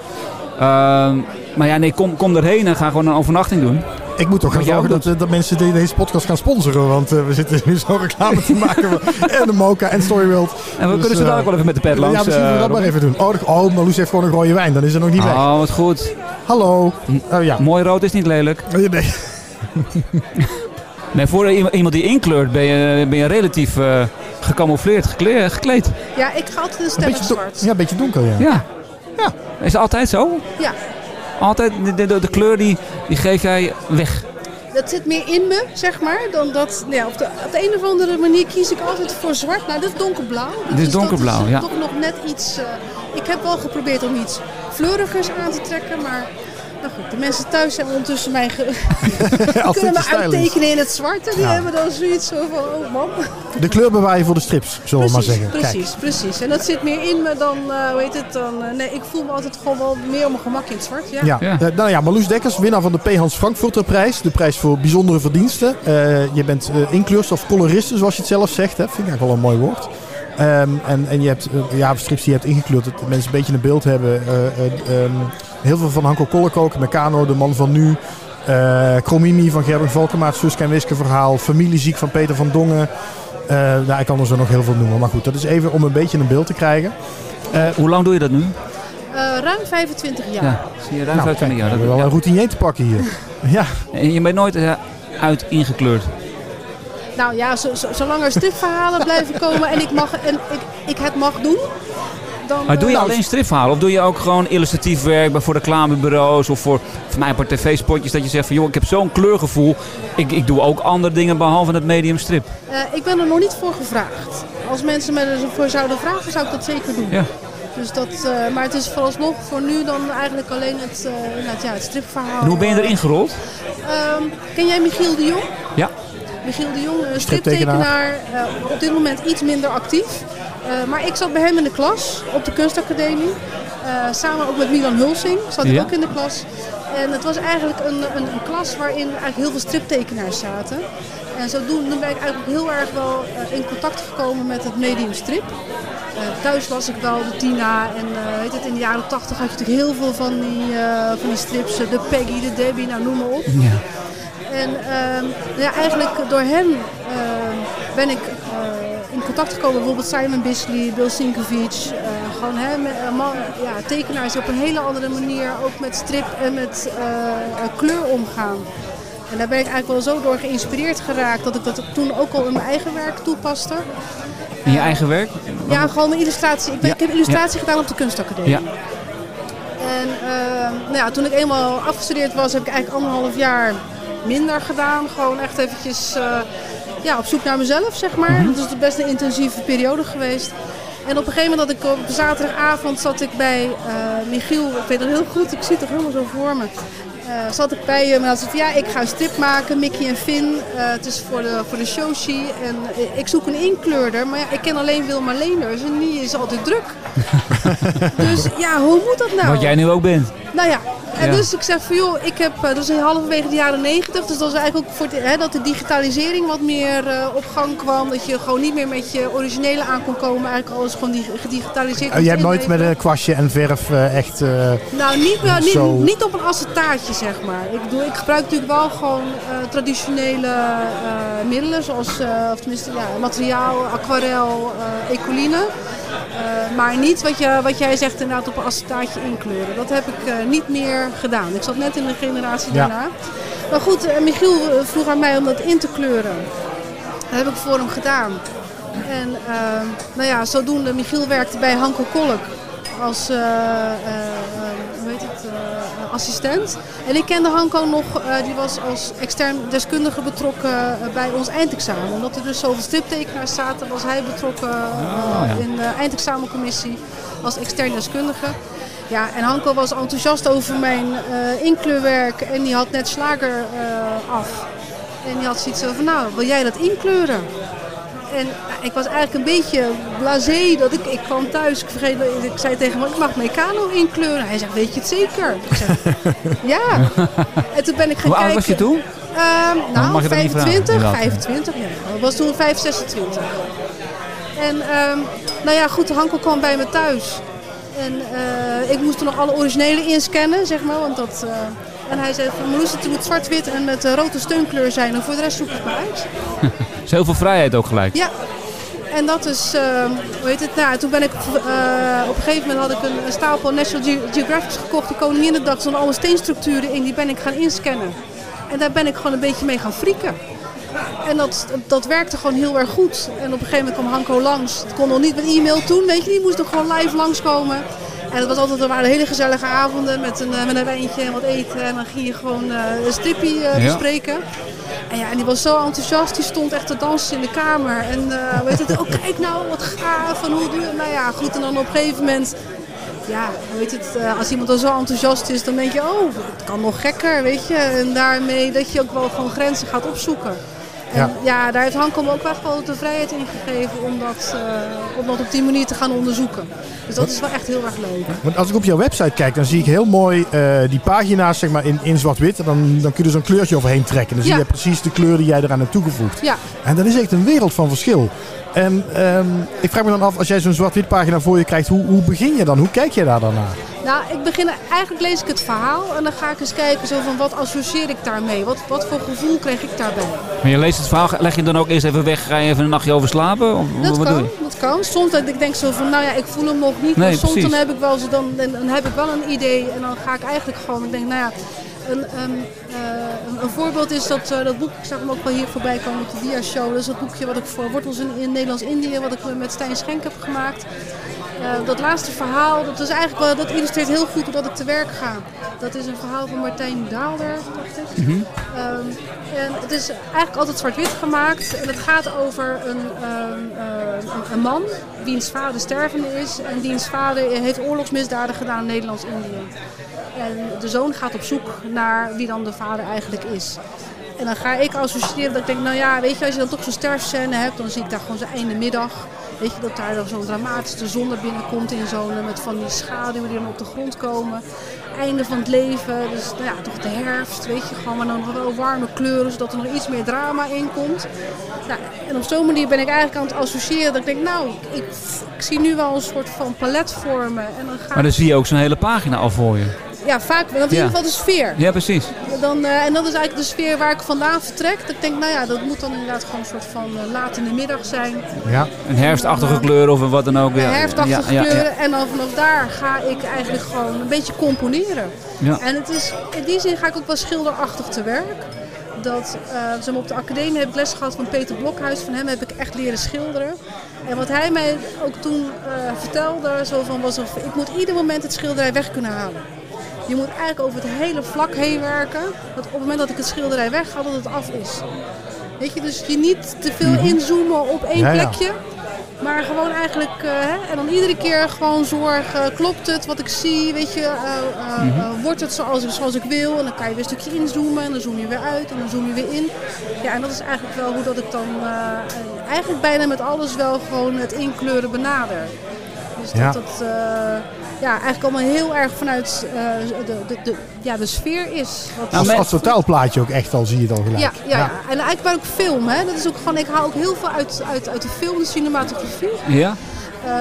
Ehm, maar ja, nee, kom, kom erheen en ga gewoon een overnachting doen. Ik moet toch gaan zorgen dat, eh, dat mensen de- deze podcast gaan sponsoren. Want eh, we zitten nu zo reclame te maken. en de Mocha en Storyworld. En we kunnen ze daar ook wel even met de pet langs. Ja, misschien moeten we dat eh, maar even doen. Oh, oh Marloes heeft gewoon een rode wijn. Dan is het nog niet weg. Oh, wat goed. Hallo. Oh ja. Mooi rood is niet lelijk. Nee, nee. Nee, voor iemand die inkleurt ben je, ben je relatief eh gecamoufleerd gekle- gekleed. Ja, ik ga altijd een stellig zwart. ja, een beetje donker, ja. Ja. ja. Is het altijd zo? Ja, Altijd de, de, de kleur die, die geef jij weg. dat zit meer in me, zeg maar. Dan dat, nou ja, op, de, op de een of andere manier kies ik altijd voor zwart. Nou, dit is donkerblauw. Dit is Dus dat donkerblauw, ja. toch nog net iets... eh, ik heb wel geprobeerd om iets fleurigers aan te trekken, maar... Nou goed, de mensen thuis zijn ondertussen mij ge- Als kunnen me uittekenen in het zwart. En die Ja. hebben dan zoiets zo van, oh man. De kleur bewaar je voor de strips, zullen we maar Precies, zeggen. Kijk. precies, precies. En dat zit meer in me dan, eh hoe heet het dan... eh, nee, ik voel me altijd gewoon wel meer op mijn gemak in het zwart. Ja. Ja. Eh, nou ja, Marloes Dekkers, winnaar van de P. Hans Frankfurter prijs. De prijs voor bijzondere verdiensten. Eh, je bent eh inkleurster of coloriste, zoals je het zelf zegt. Hè. Vind ik eigenlijk wel een mooi woord. Ehm, en, en je hebt eh, ja, strips die je hebt ingekleurd, dat mensen een beetje een beeld hebben. Eh, eh, ehm, heel veel van Hanko Kollekook, Meccano, de man van nu. eh Cromini van Gerben Valkemaat, Suske en Wiske verhaal. Familieziek van Peter van Dongen. Eh, nou, ik kan er zo nog heel veel noemen. Maar goed, dat is even om een beetje een beeld te krijgen. Eh, Hoe lang doe je dat nu? Eh, ruim 25 jaar. Ja, zie je ruim Nou, 25 kijk, jaar. we Dat, hebben wel een routinier te pakken hier. ja. En je bent nooit uit ingekleurd. Nou ja, zo, zo- zolang er stripverhalen blijven komen en ik, mag, en ik, ik het mag doen, dan... Maar doe je eh, alleen stripverhalen? Of doe je ook gewoon illustratief werk bij voor reclamebureaus of voor, voor mij een tv-spotjes dat je zegt van joh, ik heb zo'n kleurgevoel. Ik, ik doe ook andere dingen behalve het medium strip. eh, ik ben er nog niet voor gevraagd. Als mensen me ervoor zouden vragen, zou ik dat zeker doen. Ja. Dus dat, eh, maar het is vooralsnog voor nu dan eigenlijk alleen het, ja, het stripverhaal. En hoe ben je erin gerold? Ehm, ken jij Michiel de Jong? Ja. Michiel de Jong, een Striptekenaar. eh, op dit moment iets minder actief. Eh, maar ik zat bij hem in de klas op de kunstacademie. Eh, samen ook met Milan Hulsing zat ik Ja. ook in de klas. En het was eigenlijk een, een, een klas waarin eigenlijk heel veel striptekenaars zaten. En zodoende ben ik eigenlijk heel erg wel in contact gekomen met het medium strip. Eh, thuis las ik wel de Tina en weet het, in de jaren 80 had je natuurlijk heel veel van die, van die strips. de Peggy, de Debbie, nou noem maar op. En ehm, ja, eigenlijk door hen ehm, ben ik eh, in contact gekomen. Bijvoorbeeld Simon Bisley, Bill Sinkovic. eh, gewoon hè, met, eh, man, ja, tekenaars die op een hele andere manier ook met strip en met kleur omgaan. En daar ben ik eigenlijk wel zo door geïnspireerd geraakt dat ik dat toen ook al in mijn eigen werk toepaste. In je eigen werk? Ja, gewoon mijn illustratie. Ik, ben, Ja, ik heb illustratie gedaan op de kunstacademie. Ja. En ehm, nou ja, toen ik eenmaal afgestudeerd was, heb ik eigenlijk anderhalf jaar minder gedaan. Gewoon echt eventjes eh, ja, op zoek naar mezelf, zeg maar. Mhm. Dat is best een intensieve periode geweest. En op een gegeven moment dat ik op zaterdagavond zat ik bij eh, Michiel, ik weet het heel goed, ik zie het toch helemaal zo voor me. Eh, zat ik bij hem en hij zei ja, ik ga een strip maken, Mickey en Finn. Het is voor de, voor de Shoshi en ik zoek een inkleurder. Maar ja, ik ken alleen Wilma Leenders en die is altijd druk. dus ja, hoe moet dat nou? Wat jij nu ook bent. Nou ja, en Ja. dus ik zeg van joh, ik heb, eh, dat is halverwege de jaren negentig, dus dat is eigenlijk ook voor hè, dat de digitalisering wat meer eh, op gang kwam. Dat je gewoon niet meer met je originele aan kon komen, eigenlijk alles gewoon di- gedigitaliseerd. Oh, jij hebt nooit met een kwastje en verf eh, echt... eh, Nou, niet, Zo. niet, niet op een acetaatje, zeg maar. Ik, bedoel, ik gebruik natuurlijk wel gewoon eh, traditionele eh, middelen, zoals eh, of tenminste, ja, materiaal, aquarel, eh ecoline. Eh, maar niet wat, je, wat jij zegt, inderdaad op een acetaatje inkleuren. Dat heb ik eh, niet meer gedaan. Ik zat net in de generatie Ja. daarna. Maar goed, eh, Michiel vroeg aan mij om dat in te kleuren. Dat heb ik voor hem gedaan. En nou ja, zodoende, Michiel werkte bij Hanko Kolk als assistent. En ik kende Hanko nog, eh, die was als extern deskundige betrokken eh, bij ons eindexamen. Omdat er dus zoveel striptekenaars zaten, was hij betrokken eh, ja. in de eindexamencommissie als extern deskundige. Ja, en Hanko was enthousiast over mijn inkleurwerk en die had net slager af. En die had zoiets van, nou, wil jij dat inkleuren? En ik was eigenlijk een beetje blasé dat ik, ik kwam thuis. Ik, vergeet, ik zei tegen hem, ik mag Meccano inkleuren. Hij zegt, weet je het zeker? Ik zeg, ja. En toen ben ik gaan Hoe kijken. oud was je toen? Ehm, nou, mag je dat niet vragen, 25, inderdaad. 25, ja. Ik was toen 5, 26. En ehm, nou ja, goed, Hanko kwam bij me thuis. En eh, ik moest er nog alle originele inscannen, zeg maar. Want dat, eh, en hij zei van, Marloes, het moet zwart-wit en met eh, rode steunkleur zijn. En voor de rest zoek het maar uit. Is heel veel vrijheid ook gelijk. Ja. En dat is, eh, hoe heet het, nou, toen ben ik, eh, op een gegeven moment had ik een, een stapel National Ge- Geographic gekocht, de Koninginnedag, er alle steenstructuren in, die ben ik gaan inscannen. En daar ben ik gewoon een beetje mee gaan frieken. En dat, dat werkte gewoon heel erg goed. En op een gegeven moment kwam Hanko langs. Het kon nog niet met e-mail toen, weet je, die moest nog gewoon live langskomen. En het was altijd, er waren hele gezellige avonden met een, eh, met een wijntje en wat eten. En dan ging je gewoon een strippie eh, Ja. En ja, en die was zo enthousiast, die stond echt te dansen in de kamer. En eh weet het, oh kijk nou, wat gaaf en hoe je Nou ja, goed, en dan op een gegeven moment... Ja, weet het, eh, als iemand dan zo enthousiast is, dan denk je, oh, het kan nog gekker, weet je. En daarmee dat je ook wel gewoon grenzen gaat opzoeken. En Ja. ja, daar heeft Hanko me ook wel de vrijheid in gegeven om dat, eh, om dat op die manier te gaan onderzoeken. Dus dat is wel echt heel erg leuk. Want als ik op jouw website kijk, dan zie ik heel mooi eh, die pagina's zeg maar, in, in zwart-wit. Dan, dan kun je er zo'n kleurtje overheen trekken. Dan zie je precies de kleur die jij eraan hebt toegevoegd. Ja. En dat is echt een wereld van verschil. En ehm, ik vraag me dan af, als jij zo'n zwart-wit pagina voor je krijgt, hoe, hoe begin je dan? Hoe kijk je daar dan naar? Nou, ik begin, eigenlijk lees ik het verhaal en dan ga ik eens kijken zo van wat associeer ik daarmee? Wat, wat voor gevoel kreeg ik daarbij? Maar je leest het verhaal, leg je dan ook eerst even weg, ga je even een nachtje over slapen? Of, Dat wat doe kan, je? dat kan. Soms dat ik denk zo van, nou ja, ik voel hem nog niet. Nee, maar soms precies. dan heb ik wel zo, dan, dan heb ik wel een idee en dan ga ik eigenlijk gewoon, ik denk, nou ja, een, een, eh, een, een voorbeeld is dat, eh, dat boek, ik zag hem ook wel hier voorbij komen op de dia-show. Dat is dat boekje wat ik voor Wortels in, in Nederlands-Indië, wat ik met Stijn Schenk heb gemaakt. Eh, dat laatste verhaal, dat, is eigenlijk wel, dat illustreert heel goed hoe dat ik te werk ga. Dat is een verhaal van Martijn Daalder, dacht ik. Mhm. Ehm, en het is eigenlijk altijd zwart-wit gemaakt. En het gaat over een, ehm, eh, een, een man wiens vader stervende is. En diens vader heeft oorlogsmisdaden gedaan in Nederlands-Indië. En de zoon gaat op zoek naar wie dan de vader eigenlijk is. En dan ga ik associëren dat ik denk, nou ja, weet je, als je dan toch zo'n sterfscène hebt, dan zie ik daar gewoon zo'n einde middag. Weet je, dat daar dan zo'n dramatische zon naar binnen komt in zo'n, met van die schaduwen die dan op de grond komen. Einde van het leven, dus nou ja, toch de herfst, weet je, gewoon maar dan wel warme kleuren, zodat er nog iets meer drama in komt. Nou, en op zo'n manier ben ik eigenlijk aan het associëren dat ik denk, nou, ik, ik, ik zie nu wel een soort van palet vormen. En dan ga Maar dan zie je ook zo'n hele pagina al voor je. Ja, vaak, want in ieder geval de sfeer. Ja, precies. Dan, eh, en dat is eigenlijk de sfeer waar ik vandaan vertrek. Dat ik denk, nou ja, dat moet dan inderdaad gewoon een soort van eh, laat in de middag zijn. Ja. Een herfstachtige kleur of wat dan ook. Ja. Herfstachtige Ja, kleuren. En dan vanaf daar ga ik eigenlijk gewoon een beetje componeren. Ja. En het is, in die zin ga ik ook wel schilderachtig te werk. Dat, zeg maar, op de academie heb ik les gehad van Peter Blokhuis. Van hem heb ik echt leren schilderen. En wat hij mij ook toen vertelde, zo van, was of ik moet ieder moment het schilderij weg kunnen halen. Je moet eigenlijk over het hele vlak heen werken. Dat op het moment dat ik het schilderij weghaal, dat het af is. Weet je, dus je niet te veel Mhm. inzoomen op één Ja, ja. plekje. Maar gewoon eigenlijk, eh, hè, en dan iedere keer gewoon zorgen, klopt het wat ik zie, weet je, eh, eh, Mhm. wordt het zoals, zoals ik wil? En dan kan je weer een stukje inzoomen en dan zoom je weer uit en dan zoom je weer in. Ja, en dat is eigenlijk wel hoe dat ik dan eigenlijk bijna met alles wel gewoon het inkleuren benader. Dus Ja. dat het eh, ja, eigenlijk allemaal heel erg vanuit eh, de, de, de, ja, de sfeer is. Wat Als, als totaalplaatje ook echt al zie je het al gelijk. ja, ja, ja, en eigenlijk waar ook film, hè. Dat is ook gewoon, ik haal ook heel veel uit, uit, uit de film, de cinematografie. Ja? Eh,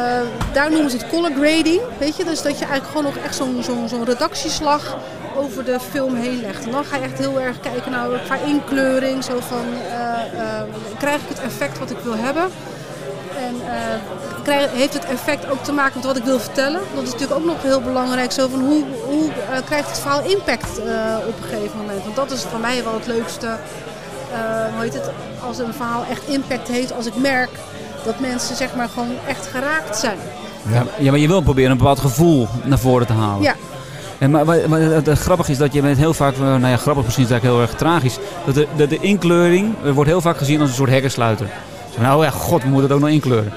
daar noemen ze het color grading, weet je. Dus dat je eigenlijk gewoon nog echt zo'n zo'n zo'n redactieslag over de film heen legt. En dan ga je echt heel erg kijken naar qua inkleuring, zo van, eh, eh, krijg ik het effect wat ik wil hebben? En eh, krijg- heeft het effect ook te maken met wat ik wil vertellen? Dat is natuurlijk ook nog heel belangrijk. Zo van hoe, hoe eh, krijgt het verhaal impact eh, op een gegeven moment? Want dat is voor mij wel het leukste. hoe heet het? Als een verhaal echt impact heeft, als ik merk dat mensen zeg maar gewoon echt geraakt zijn. Ja, ja, maar je wil proberen een bepaald gevoel naar voren te halen. Ja. En maar, maar, maar het, grappige is dat je bent heel vaak, nou ja, grappig misschien is het eigenlijk heel erg tragisch, dat de, de, de inkleuring wordt heel vaak gezien als een soort hekkensluiter. Nou ja, god, we moeten het ook nog inkleuren.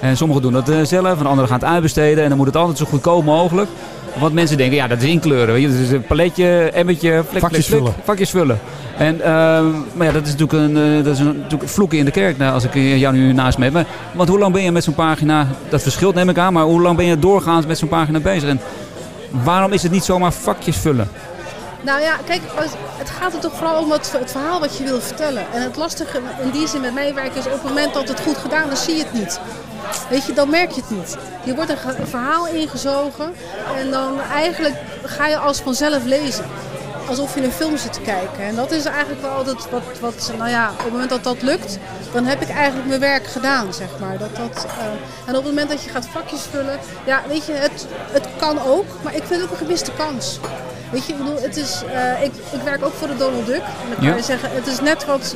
En sommigen doen dat eh, zelf, en anderen gaan het uitbesteden en dan moet het altijd zo goedkoop mogelijk. Want mensen denken, ja, dat is inkleuren. Weet je? Dat is een paletje, emmertje, flik, Vakjes flik, vullen. vakjes vullen. En, ehm, maar ja, dat is natuurlijk een, eh, dat is een, natuurlijk vloeken in de kerk, nou, als ik eh, jou nu naast me heb. Maar- Want hoe lang ben je met zo'n pagina, dat verschilt neem ik aan, maar hoe lang ben je doorgaans met zo'n pagina bezig? En waarom is het niet zomaar vakjes vullen? Nou ja, kijk, het gaat er toch vooral om het, het verhaal wat je wil vertellen. En het lastige in die zin met mij is op het moment dat het goed gedaan is, zie je het niet. Weet je, dan merk je het niet. Je wordt een, verhaal ingezogen en dan eigenlijk ga je als vanzelf lezen. Alsof je een film zit te kijken. En dat is eigenlijk wel altijd wat, wat, nou ja, op het moment dat dat lukt, dan heb ik eigenlijk mijn werk gedaan, zeg maar. Dat, dat, eh, en op het moment dat je gaat vakjes vullen, ja, weet je, het, het kan ook, maar ik vind ook een gemiste kans. Weet je, ik bedoel, het is, eh, ik, ik werk ook voor de Donald Duck. En dan kan Ja. je zeggen, het is net wat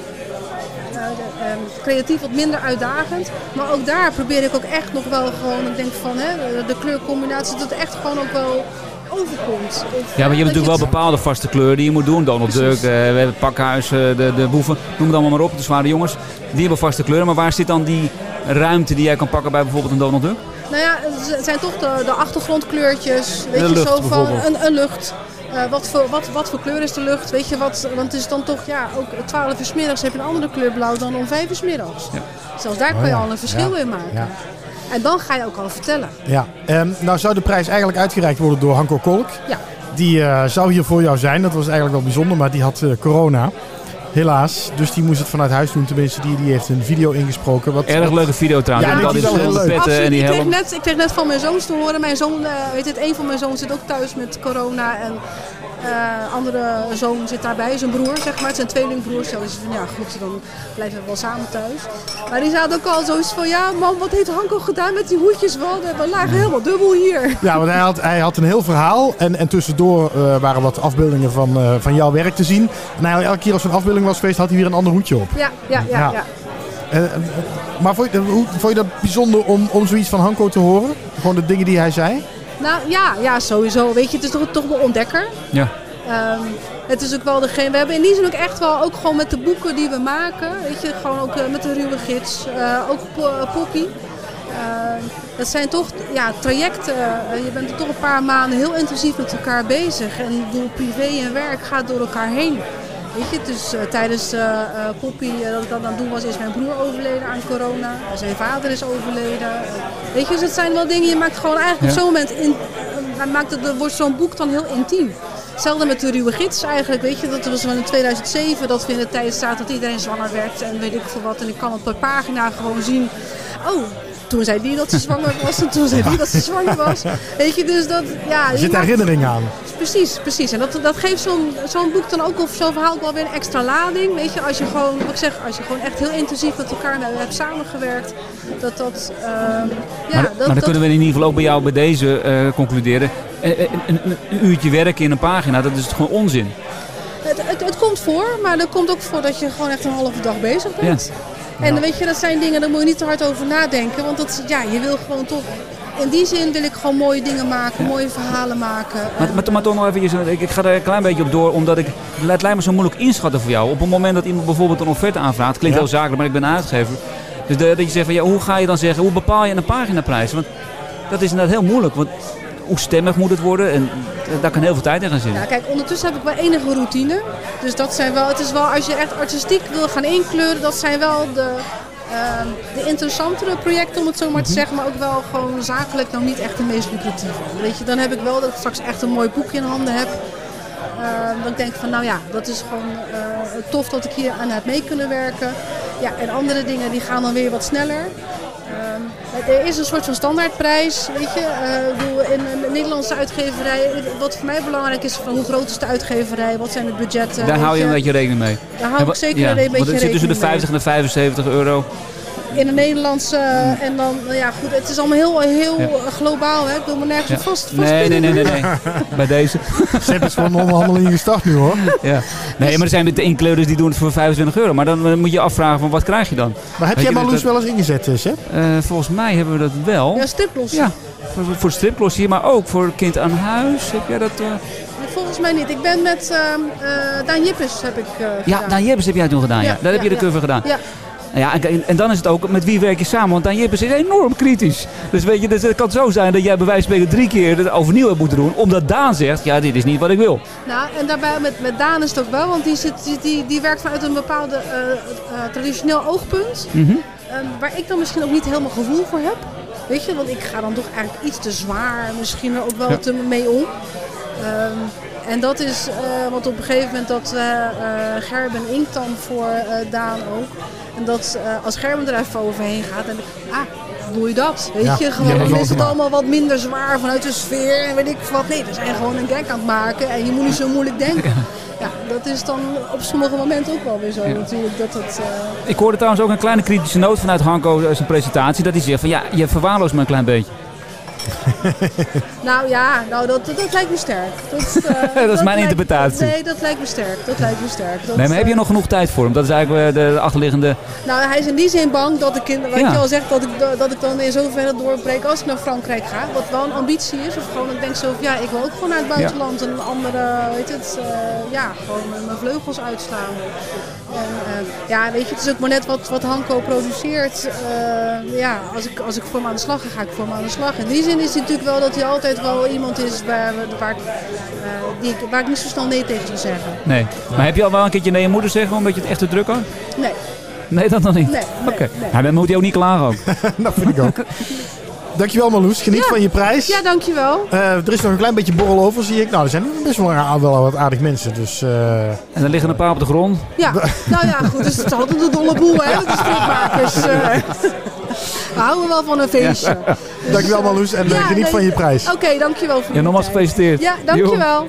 eh, de, ehm, creatief wat minder uitdagend. Maar ook daar probeer ik ook echt nog wel gewoon, ik denk van hè, de, de kleurcombinatie, dat het echt gewoon ook wel overkomt. Of, Ja, maar je hebt natuurlijk wel het- bepaalde vaste kleuren die je moet doen. Donald Duck, eh, we hebben het pakhuis, de, de boeven, noem het allemaal maar op. De zware jongens, die hebben vaste kleuren. Maar waar zit dan die ruimte die jij kan pakken bij bijvoorbeeld een Donald Duck? Nou ja, het zijn toch de, de achtergrondkleurtjes. Weet De je, lucht zo van een, een lucht. Eh, wat, voor, wat, wat voor kleur is de lucht? Weet je wat? Want het is dan toch, ja, ook 12 uur 's middags heb je een andere kleur blauw dan om 5 uur 's middags. Zelfs daar Oh kan je ja. al een verschil Ja. in maken. Ja. En dan ga je ook al vertellen. Ja, ehm, nou zou de prijs eigenlijk uitgereikt worden door Hanko Kolk. Ja. Die eh, zou hier voor jou zijn. Dat was eigenlijk wel bijzonder, maar die had eh, corona. Helaas. Dus die moest het vanuit huis doen. Tenminste, die, die heeft een video ingesproken. Wat, Erg wat- leuke video trouwens. Ja, die is wel heel leuk. en die ik, kreeg net, ik kreeg net van mijn zoons te horen. Mijn zoon, eh, weet het, een van mijn zoons zit ook thuis met corona. En eh andere zoon zit daarbij, zijn broer, zeg maar. Het zijn tweelingbroers. Dus van, ja, goed, dan blijven we wel samen thuis. Maar die zaten ook al zoiets van, ja man, wat heeft Hanko gedaan met die hoedjes? Wel, we lagen helemaal dubbel hier. Ja, want hij had, hij had een heel verhaal. En, en tussendoor eh, waren wat afbeeldingen van, eh, van jouw werk te zien. En hij, elke keer als er een afbeelding was geweest, had hij weer een ander hoedje op. Ja, ja, ja. Ja. ja. Maar vond je, vond je dat bijzonder om, om zoiets van Hanko te horen? Gewoon de dingen die hij zei? Nou ja, ja, sowieso. Weet je, het is toch, toch wel ontdekker. Ja. Ehm, het is ook wel degene. We hebben in die zin ook echt wel, ook gewoon met de boeken die we maken, weet je, gewoon ook eh, met de ruwe gids, eh, ook Po- Poppy. Ehm, dat zijn toch ja, trajecten. eh, je bent er toch een paar maanden heel intensief met elkaar bezig. En privé en werk gaat door elkaar heen. Weet je, dus tijdens eh, Poppy, dat ik dat aan het doen was, is mijn broer overleden aan corona. Zijn vader is overleden. Weet je, dus het zijn wel dingen, je maakt gewoon eigenlijk op zo'n moment, in, maakt het, wordt zo'n boek dan heel intiem. Hetzelfde met de ruwe gids eigenlijk, weet je, dat was wel in 2007 dat we in de tijd staat dat iedereen zwanger werd en weet ik veel wat. En ik kan op per pagina gewoon zien, oh, toen zei die dat ze zwanger was en toen zei die dat ze zwanger was. Weet je, dus dat, ja. Er zit herinnering aan. Precies, precies. En dat, dat geeft zo'n zo'n boek dan ook, of zo'n verhaal ook wel weer een extra lading. Weet je, als je gewoon, wat ik zeg, als je gewoon echt heel intensief met elkaar nou, hebt samengewerkt. Dat dat, ehm, ja, maar, dat, maar dan dat- kunnen we in ieder geval ook bij jou bij deze eh, concluderen. Eh, eh, Een, een, een uurtje werken in een pagina, dat is gewoon onzin. het, het, het komt voor, maar er komt ook voor dat je gewoon echt een halve dag bezig bent. En weet je, dat zijn dingen, daar moet je niet te hard over nadenken. Want dat, ja, je wil gewoon toch... In die zin wil ik gewoon mooie dingen maken, mooie verhalen maken. Maar, maar, maar toch nog even, ik, ik ga er een klein beetje op door, omdat ik, het lijkt me zo moeilijk inschatten voor jou. Op het moment dat iemand bijvoorbeeld een offerte aanvraagt, klinkt heel zakelijk, maar ik ben een uitgever. Dus de- dat je zegt van, ja, hoe ga je dan zeggen, hoe bepaal je een paginaprijs? Want dat is inderdaad heel moeilijk, want hoe stemmig moet het worden? En daar kan heel veel tijd in gaan zitten. Ja, kijk, ondertussen heb ik wel enige routine. Dus dat zijn wel, het is wel, als je echt artistiek wil gaan inkleuren, dat zijn wel de, ehm, de interessantere projecten, om het zo maar te zeggen. Maar ook wel gewoon zakelijk nog niet echt de meest lucratieve. Weet je, dan heb ik wel dat ik straks echt een mooi boekje in handen heb. Ehm, dan denk ik van, nou ja, dat is gewoon eh, tof dat ik hier aan heb mee kunnen werken. Ja, en andere dingen die gaan dan weer wat sneller. Ehm, er is een soort van standaardprijs, weet je. Bedoel, in een Nederlandse uitgeverij, wat voor mij belangrijk is, van hoe groot is de uitgeverij, wat zijn de budgetten. Daar hou je een beetje rekening mee. Daar hou ik En zeker ja, een beetje Want het zit tussen de rekening 50 en de 75 euro. In het Nederlands. eh, en dan, nou ja, goed, het is allemaal heel, heel Ja. eh, globaal. Hè? Ik wil me nergens Ja. vast, vast Nee, nee, nee, nee, nee. Bij deze. Sepp is gewoon onderhandelingen gestart nu hoor. Ja. Nee, maar er zijn de inkleurders die doen het voor 25 euro. Maar dan eh, moet je je afvragen van wat krijg je dan? Maar heb Weet jij je, Marloes wel eens ingezet, Sepp? Eh, volgens mij hebben we dat wel. Ja, striplos. Ja, voor, voor striplos hier, maar ook voor kind aan huis. Heb jij dat? eh? Volgens mij niet. Ik ben met eh Daan Jippes heb ik eh Ja, gedaan. Daan Jippes heb jij toen gedaan. Ja, Daar heb je de cover gedaan. Ja. En, en dan is het ook, met wie werk je samen? Want Daan Jippes is enorm kritisch. Dus weet je, dus het kan zo zijn dat jij bij wijze van spreken drie keer het overnieuw hebt moeten doen. Omdat Daan zegt, ja, dit is niet wat ik wil. Nou, en daarbij met, met Daan is het ook wel, want die, zit, die, die, werkt vanuit een bepaalde eh, eh, traditioneel oogpunt. Mhm. Ehm, waar ik dan misschien ook niet helemaal gevoel voor heb. Weet je, want ik ga dan toch eigenlijk iets te zwaar misschien er ook wel Ja. te mee om. Ehm, en dat is, eh want op een gegeven moment dat eh eh, Gerben inkt dan voor eh, Daan ook. En dat eh, als Gerben er even overheen gaat, ik, ah, doe je dat? Weet Ja, je, gewoon dan is het allemaal wat minder zwaar vanuit de sfeer en weet ik wat. Nee, we zijn gewoon een gag aan het maken en je moet niet zo moeilijk denken. Ja, dat is dan op sommige momenten ook wel weer zo Ja. natuurlijk. Dat het, eh, Ik hoorde trouwens ook een kleine kritische noot vanuit Hanko zijn presentatie. Dat hij zegt van ja, je verwaarloost me een klein beetje. Nou ja, nou, dat, dat, lijkt me sterk. Dat, eh, Dat is mijn lijkt- interpretatie. nee, dat lijkt me sterk. Dat lijkt me sterk. Nee, maar heb je eh, nog genoeg tijd voor hem? Dat is eigenlijk eh, de, de achterliggende... Nou, hij is in die zin bang dat ik, wat Ja. je al zegt, dat ik, dat ik dan in zoverre doorbreek als ik naar Frankrijk ga. Wat wel een ambitie is. Of gewoon, ik denk zo ja, ik wil ook gewoon naar het buitenland. En een andere, weet je het, ja, gewoon mijn- vleugels uitslaan. En ja, weet je, het is ook maar net wat, wat Hanko produceert. Ja, als ik, als ik voor hem aan de slag ga, ga ik voor hem aan de slag. In die zin is het natuurlijk wel dat hij altijd wel iemand is waar, we- waar, ik, eh, die ik, waar ik niet zo snel nee tegen zal zeggen. Nee. Maar heb je al wel een keertje nee je moeder zeggen omdat je het echt te druk had? Nee. Nee, dat nog niet? Nee, nee, Oké. nee. Nou, dan moet hij ook niet klagen ook. dat vind ik ook. Dankjewel Marloes, geniet van je prijs. Ja, dankjewel. Eh, er is nog een klein beetje borrel over, zie ik. Nou, er zijn best wel, wel wat aardig mensen. Dus, eh, En er liggen een paar op de grond. Ja, nou ja, goed. Dus het is altijd een dolle boel, hè, de stripmakers. eh. We houden wel van een feestje. Dankjewel Marloes en eh, Ja, geniet nee, van je prijs. Oké, dankjewel voor Ja, je nogmaals gefeliciteerd. Ja, dankjewel.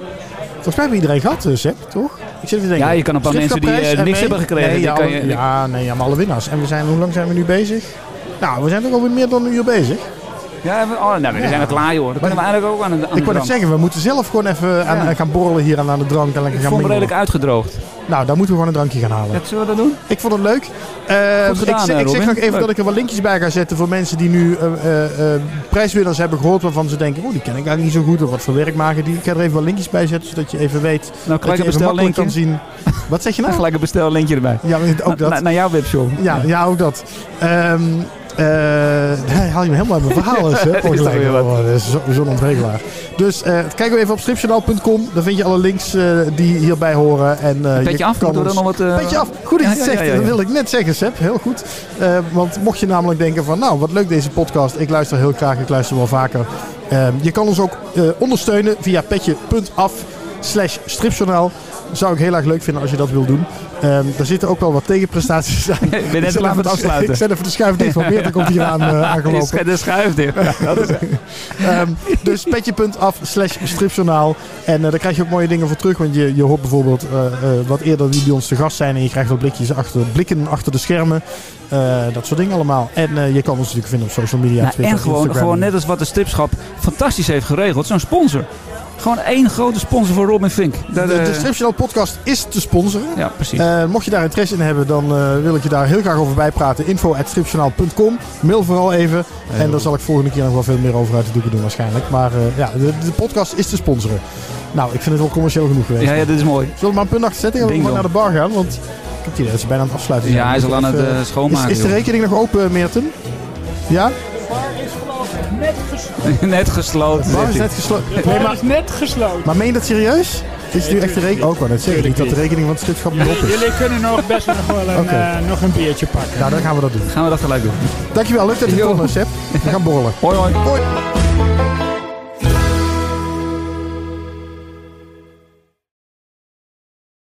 Volgens mij hebben we iedereen gehad, eh, Sepp, toch? Ik zit even te denken. Ja, je kan een paar mensen die, eh, niks hebben gekregen, Nee, ja, kan je- ja, nee, ja, maar alle winnaars. En we zijn, hoe lang zijn we nu bezig? Nou, we zijn toch alweer meer dan een uur bezig. Ja, we, oh, nou, we Ja. zijn er klaar, joh. Dan kunnen we eigenlijk ook aan de, aan de Ik wou net zeggen, we moeten zelf gewoon even aan, Ja. gaan borrelen hier aan, aan de drank. En lekker Ik gaan vond me redelijk uitgedroogd. Nou, dan moeten we gewoon een drankje gaan halen. Ja, zullen we dat doen? Ik vond het leuk. Eh, Goed gedaan, ik, zeg- eh, ik zeg nog even Leuk. dat ik er wat linkjes bij ga zetten voor mensen die nu prijswinnaars hebben gehoord waarvan ze denken, oh die ken ik eigenlijk niet zo goed of wat voor werk maken die. Ik ga er even wat linkjes bij zetten zodat je even weet Nou, dat je een even makkelijk kan bestellinkje. zien. Wat zeg je nou? Gelijk een bestellintje erbij. Ja, ook dat. Na- naar jouw webshop. Ja, ja, ook dat. Ehm eh, nee, haal je me helemaal uit mijn verhaal. eens, hè? Oh, dat is zo- Zo'n ontregelaar. Dus eh kijk ook even op stripjournaal.com. Daar vind je alle links eh, die hierbij horen. En, eh, Petje je af, kan ons- dan nog wat, eh, Petje af. Goed dat je het zegt. Dat wilde ik net zeggen, Seb. Heel goed. Eh, want mocht je namelijk denken van... Nou, wat leuk deze podcast. Ik luister heel graag. Ik luister wel vaker. Ehm, je kan ons ook eh, ondersteunen via petje.af slash stripjournaal. Zou ik heel erg leuk vinden als je dat wil doen. Ehm daar zitten ook wel wat tegenprestaties aan. Ik ben net klaar met afsluiten. Ik zet even de schuif dicht, want komt hier aan eh, aangelopen. De schuif dicht. Dat is Ehm, dus petje.af slash stripjournaal. En eh, daar krijg je ook mooie dingen voor terug. Want je, je hoort bijvoorbeeld eh, wat eerder wie bij ons te gast zijn. En je krijgt ook blikjes achter, blikken achter de schermen. Dat soort dingen allemaal. En je kan ons natuurlijk vinden op social media. Nou, Twitter, en gewoon, Instagram. gewoon net als wat de stripschap fantastisch heeft geregeld. Zo'n sponsor. Gewoon één grote sponsor voor Robin Fink. Dat, De, eh, de Stripjournaal podcast is te sponsoren. Ja, precies. Eh, mocht je daar interesse in hebben, dan eh, wil ik je daar heel graag over bijpraten. Info. Mail vooral even. En daar zal ik volgende keer nog wel veel meer over uit de doeken doen waarschijnlijk. Maar eh, ja, de, de podcast is te sponsoren. Nou, ik vind het wel commercieel genoeg geweest. ja, ja, dit is mooi. Zullen we maar een punt achter zetten? Gaan we gewoon naar de bar gaan? Want ik heb het idee dat ze bijna aan het afsluiten zijn. Ja, hij is al aan het, eh, schoonmaken, Is, is de rekening nog open, Meerten? Ja? Bar is geloof ik net gesloten. net gesloten. De bar is net gesloten. De Nee, bar maar, is net gesloten. maar meen je dat serieus? Is het nu echt de rekening? Ook wel, dat ik niet dat de rekening van het stripschap niet op is. Jullie kunnen nog best nog wel een, eh, nog een biertje pakken. Nou, dan gaan we dat doen. Gaan we dat gelijk doen. Dankjewel, leuk dat je Yo. kon, Seb. We gaan borrelen. Hoi, hoi. Hoi.